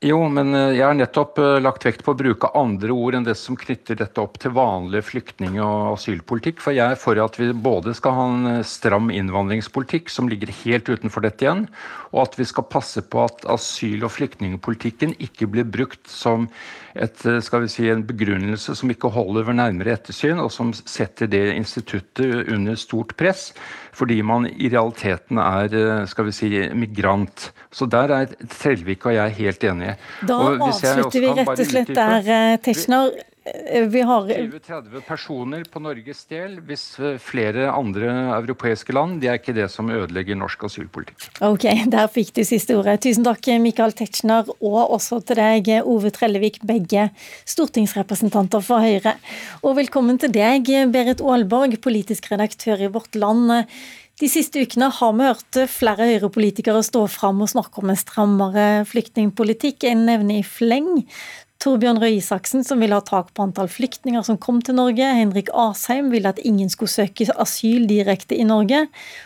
Jo, men eh, jeg har nettopp eh, lagt vekt på å bruke andre ord enn det som knytter dette opp til vanlig flyktning- og asylpolitikk. For jeg er for at vi både skal ha en eh, stram innvandringspolitikk, som ligger helt utenfor dette igjen, og at vi skal passe på at asyl- og flyktningpolitikken ikke blir brukt som et, si, en begrunnelse som ikke holder ved nærmere ettersyn, og som setter det instituttet under stort press fordi man i realiteten er skal vi si, migrant. Så der er Trellvik og jeg helt enige. Da avslutter vi rett og slett der, eh, Tetzschner. Eh, vi har 20-30 personer på Norges del, hvis eh, flere andre europeiske land. Det er ikke det som ødelegger norsk asylpolitikk. Ok, der fikk du siste ordet. Tusen takk, Michael Tetzschner, og også til deg, Ove Trellevik, begge stortingsrepresentanter for Høyre. Og velkommen til deg, Berit Aalborg, politisk redaktør i Vårt Land. De siste ukene har vi hørt flere Høyre-politikere stå fram og snakke om en strammere flyktningpolitikk. En nevner i fleng Torbjørn Røe Isaksen, som ville ha tak på antall flyktninger som kom til Norge. Henrik Asheim ville at ingen skulle søke asyl direkte i Norge.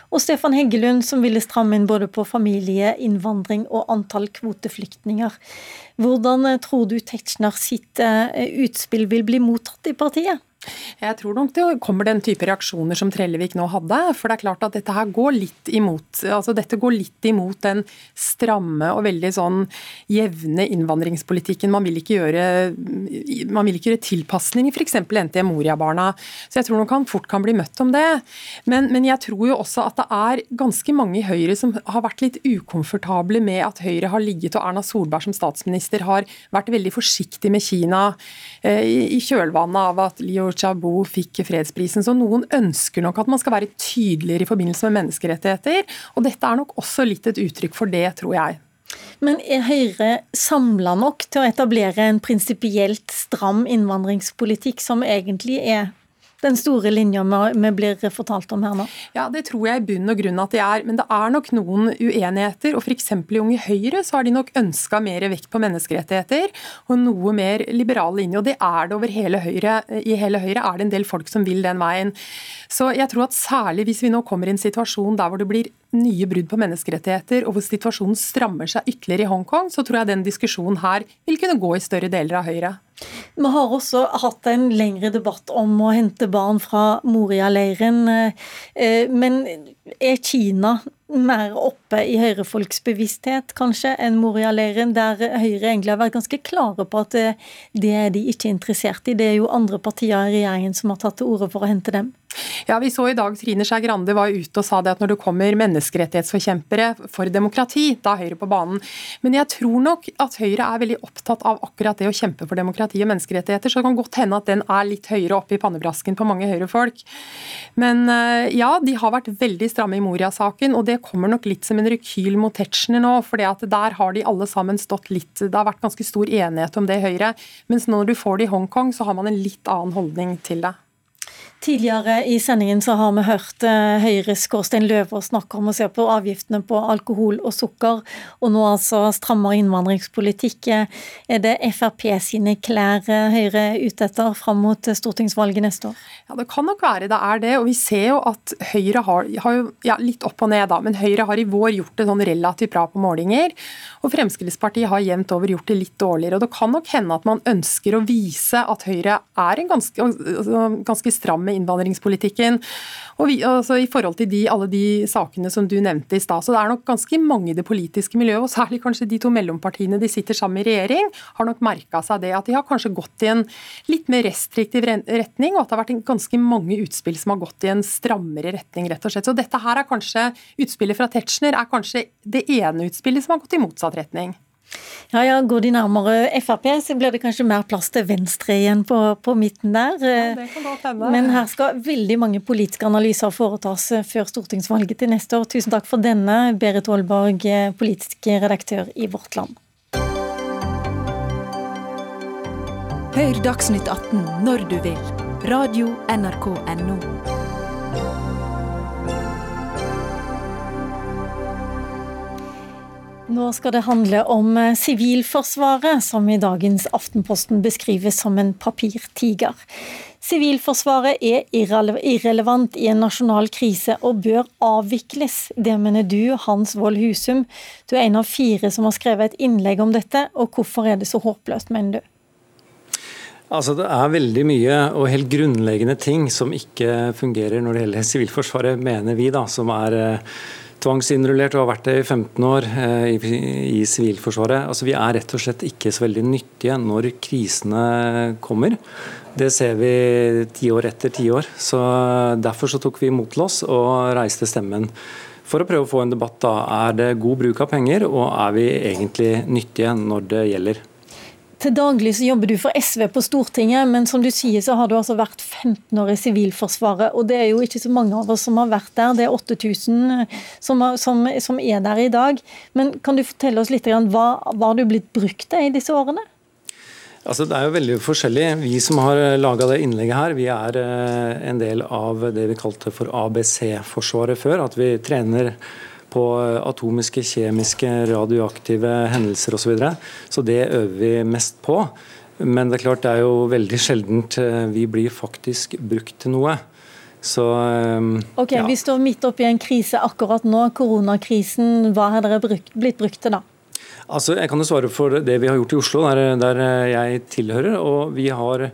Og Stefan Heggelund, som ville stramme inn både på familie, innvandring og antall kvoteflyktninger. Hvordan tror du Tetzschner sitt eh, utspill vil bli mottatt i partiet? Jeg tror nok det kommer den type reaksjoner som Trellevik nå hadde. For det er klart at dette her går litt imot altså dette går litt imot den stramme og veldig sånn jevne innvandringspolitikken. Man vil ikke gjøre, man vil ikke gjøre tilpasninger, f.eks. NTE Moria-barna. Så jeg tror nok han fort kan bli møtt om det. Men, men, jeg tror jo også at det er ganske mange i Høyre som har vært litt ukomfortable med at Høyre har ligget og Erna Solberg som statsminister har vært veldig forsiktig med Kina eh, i kjølvannet av at Liu Chabot fikk fredsprisen. Så noen ønsker nok at man skal være tydeligere i forbindelse med menneskerettigheter. Og dette er nok også litt et uttrykk for det, tror jeg. Men er Høyre samla nok til å etablere en prinsipielt stram innvandringspolitikk, som egentlig er den store linja vi blir fortalt om her nå? Ja, Det tror jeg i bunn og grunn at de er. Men det er nok noen uenigheter. og F.eks. i Unge Høyre så har de nok ønska mer vekt på menneskerettigheter og noe mer liberal linje. og Det er det over hele Høyre. I hele Høyre er det en del folk som vil den veien. Så jeg tror at særlig hvis vi nå kommer i en situasjon der hvor det blir nye brudd på menneskerettigheter, og hvor situasjonen strammer seg ytterligere i Hongkong, så tror jeg den diskusjonen her vil kunne gå i større deler av Høyre. Vi har også hatt en lengre debatt om å hente barn fra Moria-leiren. Eh, men er Kina mer oppe i høyrefolks bevissthet kanskje enn Moria-leiren, der Høyre egentlig har vært ganske klare på at eh, det er de ikke interessert i. Det er jo andre partier i regjeringen som har tatt til orde for å hente dem. Ja, Vi så i dag Trine Skei Grande var ute og sa det at når det kommer menneskerettighetsforkjempere for demokrati, da er Høyre på banen. Men jeg tror nok at Høyre er veldig opptatt av akkurat det å kjempe for demokrati og menneskerettigheter. Så det kan godt hende at den er litt høyere oppe i pannebrasken på mange Høyre-folk. Men eh, ja, de har vært veldig stramme i Moria-saken, og det kommer nok litt som en rekyl mot Tetzschner nå. For der har de alle sammen stått litt Det har vært ganske stor enighet om det i Høyre. Mens når du får det i Hongkong, så har man en litt annen holdning til det. Tidligere i sendingen så har vi hørt eh, Høyres Kårstein Løvaas snakke om å se på avgiftene på alkohol og sukker, og nå altså strammere innvandringspolitikk. Er det Frp sine klær eh, Høyre er ute etter fram mot stortingsvalget neste år? Ja, Det kan nok være det er det. og Vi ser jo at Høyre har, har ja, litt opp og ned, da, men Høyre har i vår gjort det sånn relativt bra på målinger. Og Fremskrittspartiet har jevnt over gjort det litt dårligere. og Det kan nok hende at man ønsker å vise at Høyre er en ganske, altså, ganske stram med innvandringspolitikken. Og vi, altså, I forhold til de, alle de sakene som du nevnte i stad, så det er nok ganske mange i det politiske miljøet, og særlig kanskje de to mellompartiene de sitter sammen i regjering, har nok merka seg det. At de har kanskje gått i en litt mer restriktiv retning, og at det har vært ganske mange utspill som har gått i en strammere retning, rett og slett. Så dette her er kanskje, utspillet fra Tetzschner er kanskje det ene utspillet som har gått i motsatt retning. Ja, ja, Går de nærmere Frp, så blir det kanskje mer plass til Venstre igjen på, på midten der. Ja, det kan godt hende. Men her skal veldig mange politiske analyser foretas før stortingsvalget til neste år. Tusen takk for denne, Berit Aalborg, politisk redaktør i Vårt Land. Hør Dagsnytt 18 når du vil. Radio NRK Radio.nrk.no. Nå skal det handle om eh, Sivilforsvaret, som i dagens Aftenposten beskrives som en papirtiger. Sivilforsvaret er irrelevant i en nasjonal krise og bør avvikles. Det mener du, Hans Wold Husum. Du er en av fire som har skrevet et innlegg om dette, og hvorfor er det så håpløst, mener du? Altså, Det er veldig mye og helt grunnleggende ting som ikke fungerer når det gjelder Sivilforsvaret, mener vi, da, som er eh, tvangsinnrullert og har vært det i 15 år eh, i Sivilforsvaret. Altså, vi er rett og slett ikke så veldig nyttige når krisene kommer. Det ser vi tiår etter tiår. Derfor så tok vi mot til oss og reiste stemmen for å prøve å få en debatt. da. Er det god bruk av penger, og er vi egentlig nyttige når det gjelder? Til daglig så jobber du for SV på Stortinget, men som du sier så har du altså vært 15 år i Sivilforsvaret. Og det er jo ikke så mange av oss som har vært der. Det er 8000 som, som, som er der i dag. Men kan du fortelle oss litt hva, hva har du blitt brukt til i disse årene? Altså, det er jo veldig forskjellig. Vi som har laga det innlegget her, vi er eh, en del av det vi kalte for ABC-forsvaret før. At vi trener på atomiske, kjemiske, radioaktive hendelser osv. Så, videre. så det øver vi mest på. Men det er klart det er jo veldig sjeldent eh, vi blir faktisk brukt til noe. Så, um, ok, ja. Vi står midt oppi en krise akkurat nå, koronakrisen. Hva har dere brukt, blitt brukt til da? Altså, Jeg kan jo svare for det vi har gjort i Oslo, der, der jeg tilhører. og Vi har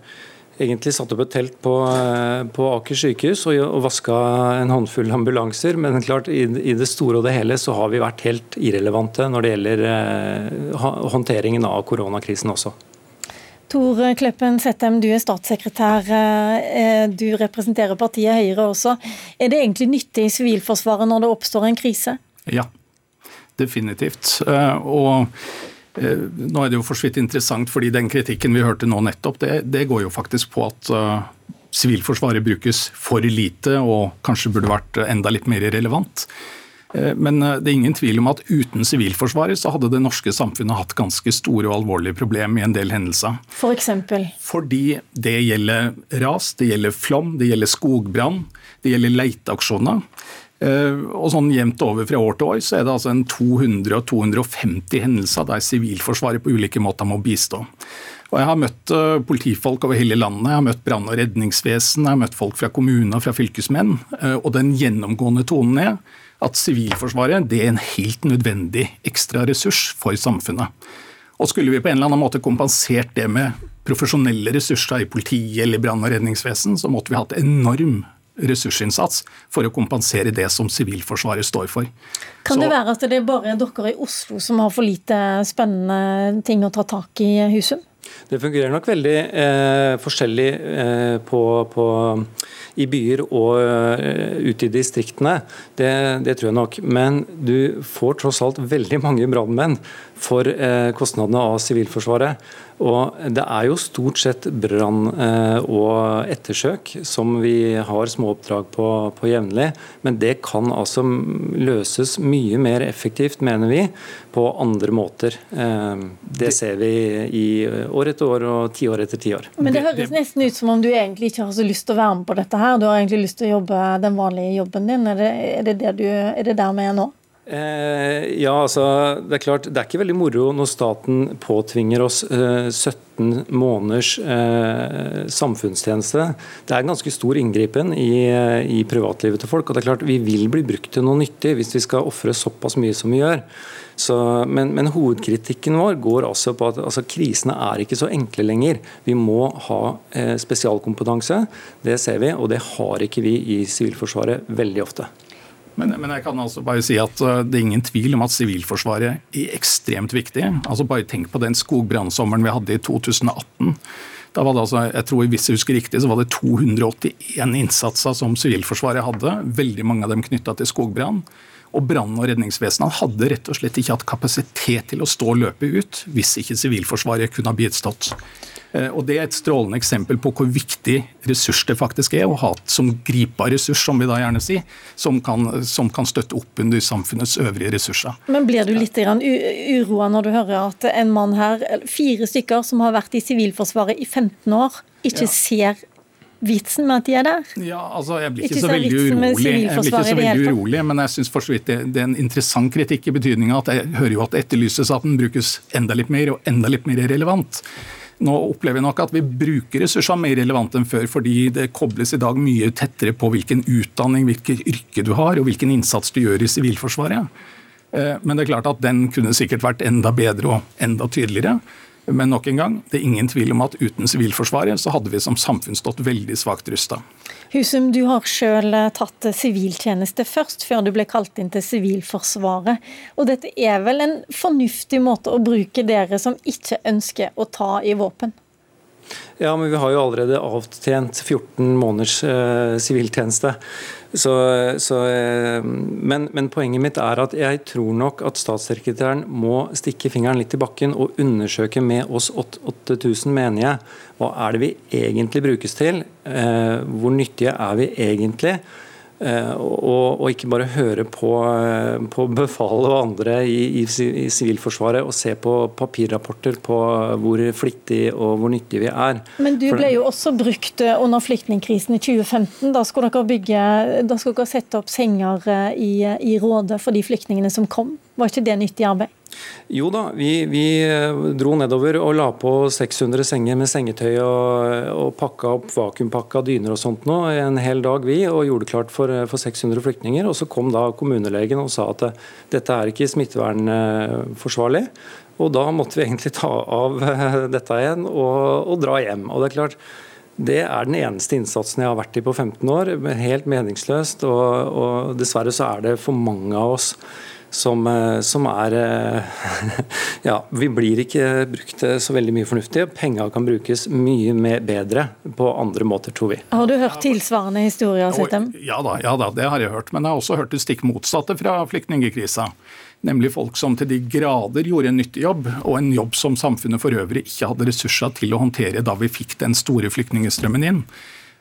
egentlig satt opp et telt på, eh, på Aker sykehus og, og vaska en håndfull ambulanser. Men klart, i, i, det store og det hele så har vi vært helt irrelevante når det gjelder eh, håndteringen av koronakrisen også. Tor Kleppen Settem, du er statssekretær. Eh, du representerer partiet Høyre også. Er det egentlig nyttig i Sivilforsvaret når det oppstår en krise? Ja, definitivt. Eh, og nå er det jo for så vidt interessant, fordi den kritikken vi hørte nå nettopp, det, det går jo faktisk på at uh, Sivilforsvaret brukes for lite og kanskje burde vært enda litt mer relevant. Eh, men det er ingen tvil om at uten Sivilforsvaret så hadde det norske samfunnet hatt ganske store og alvorlige problemer i en del hendelser. For eksempel? Fordi det gjelder ras, det gjelder flom, det gjelder skogbrann, det gjelder leiteaksjoner. Eh, og sånn Jevnt over fra år til år så er det altså en 200-250 hendelser der Sivilforsvaret på ulike måter må bistå. Og Jeg har møtt eh, politifolk over hele landet, jeg har møtt brann- og redningsvesen, jeg har møtt folk fra kommuner fra fylkesmenn. Eh, og Den gjennomgående tonen er at Sivilforsvaret det er en helt nødvendig ekstra ressurs for samfunnet. Og Skulle vi på en eller annen måte kompensert det med profesjonelle ressurser i politiet eller brann- og redningsvesen, så måtte vi hatt enorm ressursinnsats for å kompensere det som Sivilforsvaret står for. Kan Så, det være at det er bare dere i Oslo som har for lite spennende ting å ta tak i, Husum? Det fungerer nok veldig eh, forskjellig eh, på, på, i byer og uh, ute i distriktene. Det, det, tror jeg nok. Men du får tross alt veldig mange brannmenn for eh, kostnadene av Sivilforsvaret. Og Det er jo stort sett brann eh, og ettersøk som vi har småoppdrag på, på jevnlig. Men det kan altså løses mye mer effektivt, mener vi, på andre måter. Eh, det ser vi i år etter år og tiår etter tiår. Men det høres nesten ut som om du egentlig ikke har så lyst til å være med på dette her. Du har egentlig lyst til å jobbe den vanlige jobben din. Er det, er det, det du, er det der vi er nå? Eh, ja, altså, det er klart, det er ikke veldig moro når staten påtvinger oss eh, 17 måneders eh, samfunnstjeneste. Det er en ganske stor inngripen i, eh, i, privatlivet til folk. og det er klart Vi vil bli brukt til noe nyttig hvis vi skal ofre såpass mye som vi gjør. Så, men, men, hovedkritikken vår går altså på at altså, krisene er ikke så enkle lenger. Vi må ha eh, spesialkompetanse. Det ser vi, og det har ikke vi i Sivilforsvaret veldig ofte. Men, men, jeg kan altså bare si at uh, det er ingen tvil om at Sivilforsvaret er ekstremt viktig. Altså Bare tenk på den skogbrannsommeren vi hadde i 2018. Da var det altså, jeg tror Hvis jeg husker riktig, så var det 281 innsatser som Sivilforsvaret hadde. Veldig mange av dem knytta til skogbrann. Og brann- og redningsvesenet hadde rett og slett ikke hatt kapasitet til å stå og løpe ut hvis ikke Sivilforsvaret kunne ha bistått. Eh, og Det er et strålende eksempel på hvor viktig ressurs det faktisk er å ha som gripa ressurs, som vi da gjerne sier, som kan, som kan støtte opp under samfunnets øvrige ressurser. Men blir du litt uroa når du hører at en mann her, fire stykker som har vært i Sivilforsvaret i 15 år, ikke ja. ser vitsen med at de er der? Ja, altså Jeg blir ikke, ikke så veldig urolig, jeg blir ikke så veldig urolig, men jeg syns for så vidt det, det, er en interessant kritikk i betydninga at jeg hører jo at det etterlyses at den brukes enda litt mer og enda litt mer relevant. Nå opplever vi nok at vi bruker ressurser mer relevant enn før, fordi det kobles i dag mye tettere på hvilken utdanning, hvilket yrke du har og hvilken innsats du gjør i Sivilforsvaret. Eh, men det er klart at den kunne sikkert vært enda bedre og enda tydeligere. Men nok en gang, det er ingen tvil om at uten Sivilforsvaret så hadde vi som samfunn stått veldig svakt rusta. Husum, du har sjøl eh, tatt siviltjeneste først, før du ble kalt inn til Sivilforsvaret. Og dette er vel en fornuftig måte å bruke dere som ikke ønsker å ta i våpen? Ja, men vi har jo allerede avtjent 14 måneders eh, siviltjeneste. Så, eh, men, men, poenget mitt er at jeg tror nok at statssekretæren må stikke fingeren litt i bakken og undersøke med oss 8000 menige hva er det vi egentlig brukes til. Eh, hvor nyttige er vi egentlig? Eh, og, og, ikke bare høre på, eh, på befalet og andre i, i, i, Sivilforsvaret og se på papirrapporter på hvor flittig og hvor nyttig vi er. Men du ble jo også brukt eh, under flyktningkrisen i 2015. Da skulle dere, bygge, da skulle dere sette opp senger i, i Rådet for de flyktningene som kom. Var ikke det nyttig arbeid? Jo da, vi, vi, eh, dro nedover og la på 600 senger med sengetøy og, og pakka opp vakuumpakka dyner og sånt nå en hel dag, vi, og gjorde klart for, eh, for 600 flyktninger. Og så kom da kommunelegen og sa at eh, dette er ikke smittevernforsvarlig. Og da måtte vi egentlig ta av dette igjen og, og dra hjem. Og det er klart, det er den eneste innsatsen jeg har vært i på 15 år. Helt meningsløst. Og, og dessverre så er det for mange av oss som, eh, som er eh, Ja, vi blir ikke brukt så veldig mye fornuftig. Penga kan brukes mye mer bedre på andre måter, tror vi. Har du hørt tilsvarende historier? Sittem? Ja da, ja da, det har jeg hørt. Men jeg har også hørt det stikk motsatte fra flyktningkrisa. Nemlig folk som til de grader gjorde en nyttig jobb, og en jobb som samfunnet for øvrig ikke hadde ressurser til å håndtere da vi fikk den store flyktningstrømmen inn.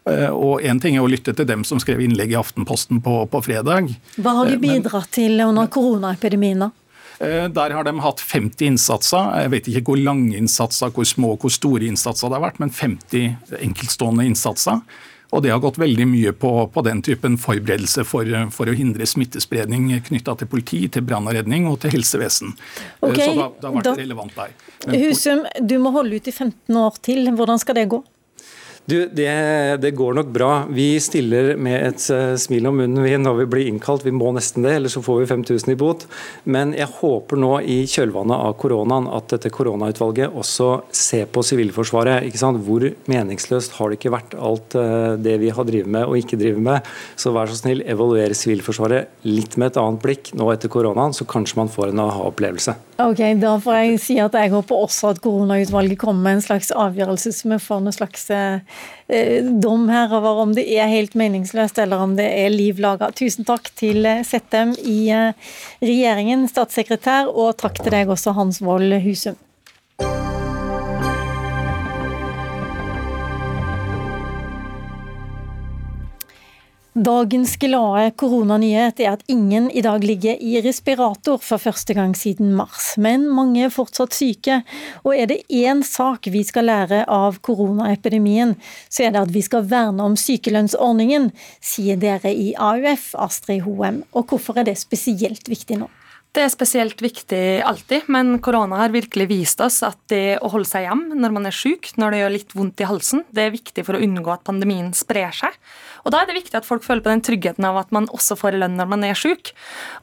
Eh, og Én ting er å lytte til dem som skrev innlegg i Aftenposten på, på fredag. Hva har de bidratt bidratt til under koronaepidemien? da? Eh, der har de hatt 50 innsatser. Jeg vet ikke hvor lange innsatser, hvor små og hvor store innsatser det har vært, men 50 enkeltstående innsatser. Og det har gått veldig mye på, på den typen forberedelse for, for, å hindre smittespredning knytta til politi, til brann og redning og til helsevesen. Okay, Så det, det har vært da, relevant der. Men, Husum, du må holde ut i 15 år til. Hvordan skal det gå? Du, det, det, går nok bra. Vi stiller med et uh, smil om munnen vi når vi blir innkalt. Vi må nesten det, ellers så får vi 5000 i bot. Men jeg håper nå i kjølvannet av koronaen at dette koronautvalget også ser på Sivilforsvaret. ikke sant? Hvor meningsløst har det ikke vært alt uh, det vi har drevet med og ikke drevet med. Så vær så snill, evaluere Sivilforsvaret litt med et annet blikk nå etter koronaen, så kanskje man får en aha-opplevelse. Ok, Da får jeg si at jeg håper også at koronautvalget kommer med en slags avgjørelse som vi får en slags eh, eh, dom her over om det er helt meningsløst eller om det er liv laga. Tusen takk til eh, Settem i eh, regjeringen, statssekretær, og takk til deg også, Hans Wold Husum. Dagens glade koronanyhet er at ingen i dag ligger i respirator for første gang siden mars. Men mange er fortsatt syke. Og er det én sak vi skal lære av koronaepidemien, så er det at vi skal verne om sykelønnsordningen, sier dere i AUF, Astrid Hoem. Og hvorfor er det spesielt viktig nå? Det er spesielt viktig alltid, men korona har virkelig vist oss at det å holde seg hjem når man er syk, når det gjør litt vondt i halsen, det er viktig for å unngå at pandemien sprer seg. Og Da er det viktig at folk føler på den tryggheten av at man også får lønn når man er syk.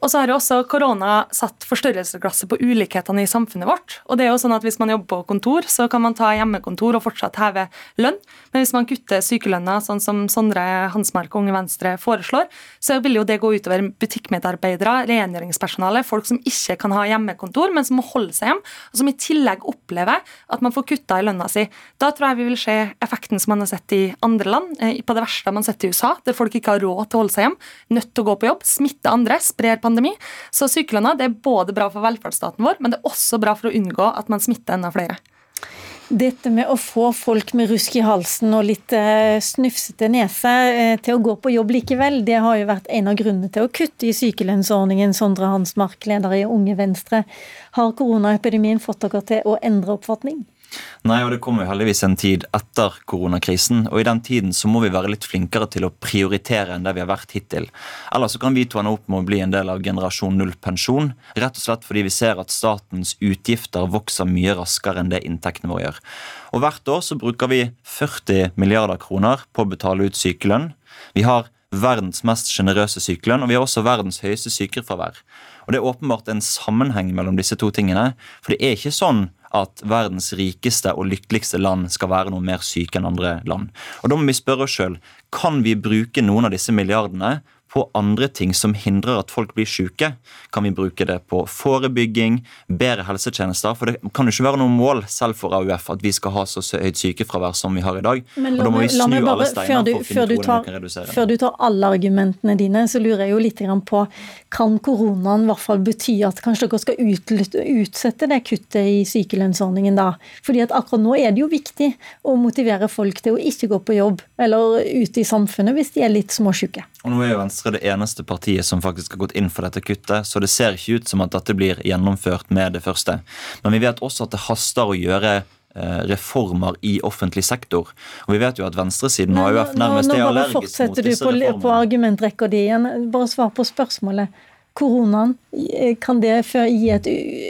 Og så har jo også korona satt forstørrelsesglasset på ulikhetene i samfunnet vårt. Og det er jo sånn at Hvis man jobber på kontor, så kan man ta hjemmekontor og fortsatt heve lønn. Men hvis man kutter sykelønna, sånn som Sondre Hansmark og Unge Venstre foreslår, så vil jo det gå utover butikkmedarbeidere, rengjøringspersonale, folk som ikke kan ha hjemmekontor, men som må holde seg hjem, og som i tillegg opplever at man får kutta i lønna si. Da tror jeg vi vil se effekten som man har sett i andre land. Eh, på det verste man sett i USA, der folk ikke har råd til å holde seg hjem, nødt til å gå på jobb, smitte andre, sprer pandemi. Så sykelønna er både bra for velferdsstaten vår, men det er også bra for å unngå at man smitter enda flere. Dette med å få folk med rusk i halsen og litt eh, snufsete nese eh, til å gå på jobb likevel, det har jo vært en av grunnene til å kutte i sykelønnsordningen. Sondre Hansmark, leder i Unge Venstre. Har koronaepidemien fått dere til å endre oppfatning? Nei, og det kommer jo heldigvis en tid etter koronakrisen. Og i den tiden så må vi være litt flinkere til å prioritere enn det vi har vært hittil. Ellers så kan vi to ende opp med å bli en del av generasjon null pensjon. Rett og slett fordi vi ser at statens utgifter vokser mye raskere enn det inntektene våre gjør. Og hvert år så bruker vi 40 milliarder kroner på å betale ut sykelønn. Vi har verdens mest sjenerøse sykelønn, og vi har også verdens høyeste sykefravær. Og Det er åpenbart en sammenheng mellom disse to tingene. For det er ikke sånn at verdens rikeste og lykkeligste land skal være noe mer syke enn andre land. Og Da må vi spørre oss sjøl kan vi bruke noen av disse milliardene på andre ting som hindrer at folk blir syke? Kan vi bruke det på forebygging, bedre helsetjenester? For det kan jo ikke være noe mål selv for AUF at vi skal ha så høyt sykefravær som vi har i dag. Men og da må vi snu bare, alle steiner du, for å finne før du hvordan tar, vi kan redusere. Før du tar alle argumentene dine, så lurer jeg jo litt på kan koronaen i hvert fall bety at kanskje dere skal ut, utsette det kuttet i sykelønnsordningen da? Fordi at akkurat nå er det jo viktig å motivere folk til å ikke gå på jobb eller ute i samfunnet hvis de er litt småsjuke. Og nå er jo Venstre det eneste partiet som faktisk har gått inn for dette kuttet, så det ser ikke ut som at dette blir gjennomført med det første. Men vi vet også at det haster å gjøre eh, reformer i offentlig sektor. Og vi vet jo at venstresiden og AUF nærmest nå, er nå allergisk mot fortsetter du disse på, på argumentrekka di igjen. Bare svar på spørsmålet. Koronaen, kan det gi et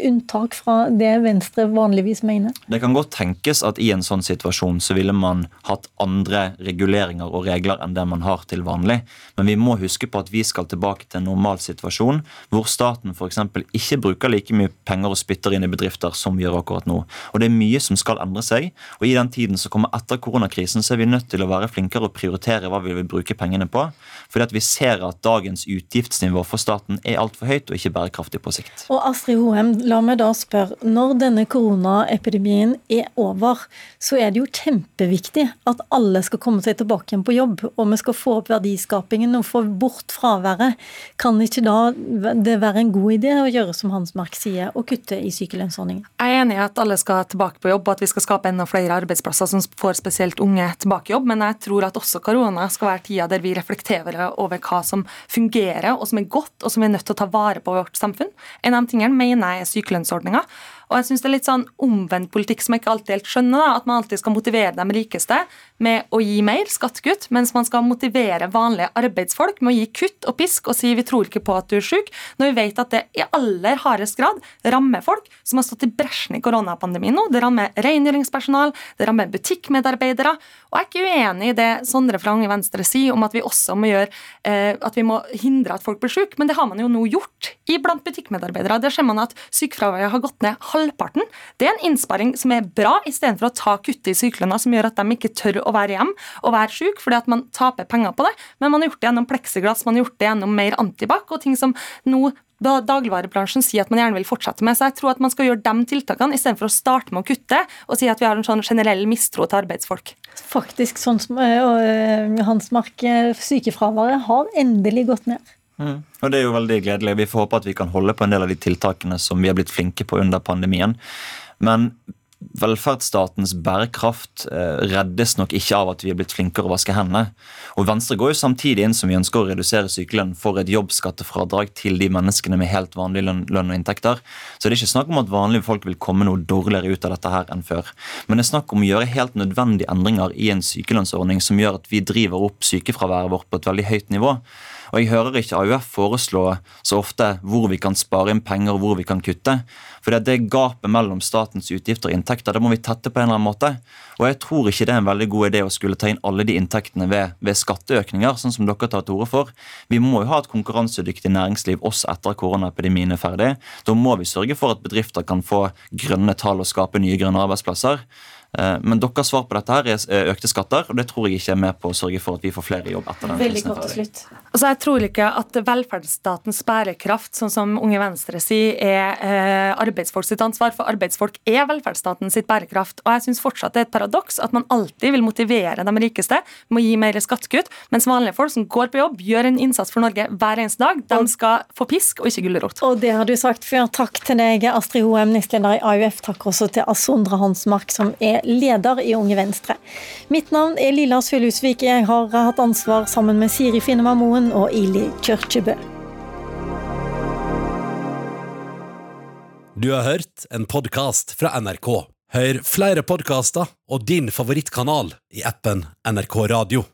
unntak fra det Venstre vanligvis mener? Det kan godt tenkes at i en sånn situasjon så ville man hatt andre reguleringer og regler enn det man har til vanlig. Men vi må huske på at vi skal tilbake til en normal situasjon hvor staten f.eks. ikke bruker like mye penger og spytter inn i bedrifter som vi gjør akkurat nå. Og det er mye som skal endre seg. Og i den tiden som kommer etter koronakrisen, så er vi nødt til å være flinkere og prioritere hva vi vil bruke pengene på. Fordi at vi ser at dagens utgiftsnivå for staten er altfor høyt og ikke bærekraftig på sikt. Og Astrid Hoem, la meg da spørre. Når denne koronaepidemien er over, så er det jo kjempeviktig at alle skal komme seg tilbake igjen på jobb, og vi skal få opp verdiskapingen og få bort fraværet. Kan ikke da det være en god idé å gjøre som Hans Mark sier, og kutte i sykelønnsordningen? Jeg er enig i at alle skal tilbake på jobb, og at vi skal skape enda flere arbeidsplasser som får spesielt unge tilbake i jobb, men jeg tror at også korona skal være tida der vi reflekterer over hva som fungerer, og som er godt, og som vi er nødt til å ta vare på vårt samfunn. En av de tingene mener jeg er sykelønnsordninga. Og jeg synes det er litt sånn omvendt politikk som jeg ikke alltid helt skjønner. da, At man alltid skal motivere de rikeste med å gi mer skattekutt, mens man skal motivere vanlige arbeidsfolk med å gi kutt og pisk og si vi tror ikke på at du er syk, når vi vet at det i aller hardest grad rammer folk som har stått i bresjen i koronapandemien nå. Det rammer rengjøringspersonal, det rammer butikkmedarbeidere. Og jeg er ikke uenig i det Sondre fra Unge Venstre sier om at vi også må gjøre eh, at vi må hindre at folk blir syke, men det har man jo nå gjort iblant butikkmedarbeidere. Der ser man at sykefraværet har gått ned halvparten. Det er en innsparing som er bra, istedenfor å ta kuttet i sykelønna, som gjør at de ikke tør å være hjemme og være syk, fordi at man taper penger på det. Men man har gjort det gjennom pleksiglass, man har gjort det gjennom mer antibac og ting som nå da dagligvarebransjen sier at man gjerne vil fortsette med. Så jeg tror at man skal gjøre de tiltakene istedenfor å starte med å kutte og si at vi har en sånn generell mistro til arbeidsfolk. Faktisk sånn som øh, Hansmark, øh, sykefraværet har endelig gått ned. Mm. Og Det er jo veldig gledelig. Vi får håpe at vi kan holde på en del av de tiltakene som vi har blitt flinke på under pandemien. Men velferdsstatens bærekraft eh, reddes nok ikke av at vi er blitt flinkere å vaske hendene. Og Venstre går jo samtidig inn som vi ønsker å redusere sykelønn for et jobbskattefradrag til de menneskene med helt vanlig lønn, lønn og inntekter. Så det er ikke snakk om at vanlige folk vil komme noe dårligere ut av dette her enn før. Men det er snakk om å gjøre helt nødvendige endringer i en sykelønnsordning som gjør at vi driver opp sykefraværet vårt på et veldig høyt nivå. Og Jeg hører ikke AUF foreslå så ofte hvor vi kan spare inn penger og hvor vi kan kutte. For det, det gapet mellom statens utgifter og inntekter det må vi tette på en eller annen måte. Og jeg tror ikke det er en veldig god idé å skulle ta inn alle de inntektene ved, ved skatteøkninger, sånn som dere tar til orde for. Vi må jo ha et konkurransedyktig næringsliv også etter koronaepidemien er ferdig. Da må vi sørge for at bedrifter kan få grønne tall og skape nye grønne arbeidsplasser. Eh, Men deres svar på dette her er økte skatter, og det tror jeg ikke er med på å sørge for at vi får flere i jobb etter den Veldig er godt til slutt. Altså, jeg tror ikke at velferdsstatens bærekraft, sånn som Unge Venstre sier, er eh, arbeidsfolk sitt ansvar, for arbeidsfolk er velferdsstaten sitt bærekraft. Og jeg syns fortsatt det er et paradoks at man alltid vil motivere de rikeste med å gi mer skattekutt, mens vanlige folk som går på jobb, gjør en innsats for Norge hver eneste dag, de skal få pisk og ikke gulrot. Og det har du sagt før. Takk til deg, Astrid Hoem, nestleder i AUF. Takk også til Sondre Hansmark, som er leder i Unge Venstre. Mitt navn er Lilla Sølhusvik. Jeg har hatt ansvar sammen med Siri Finnema Moen og Ili Kyrkjebø. Du har hørt en podkast fra NRK. Hør flere podkaster og din favorittkanal i appen NRK Radio.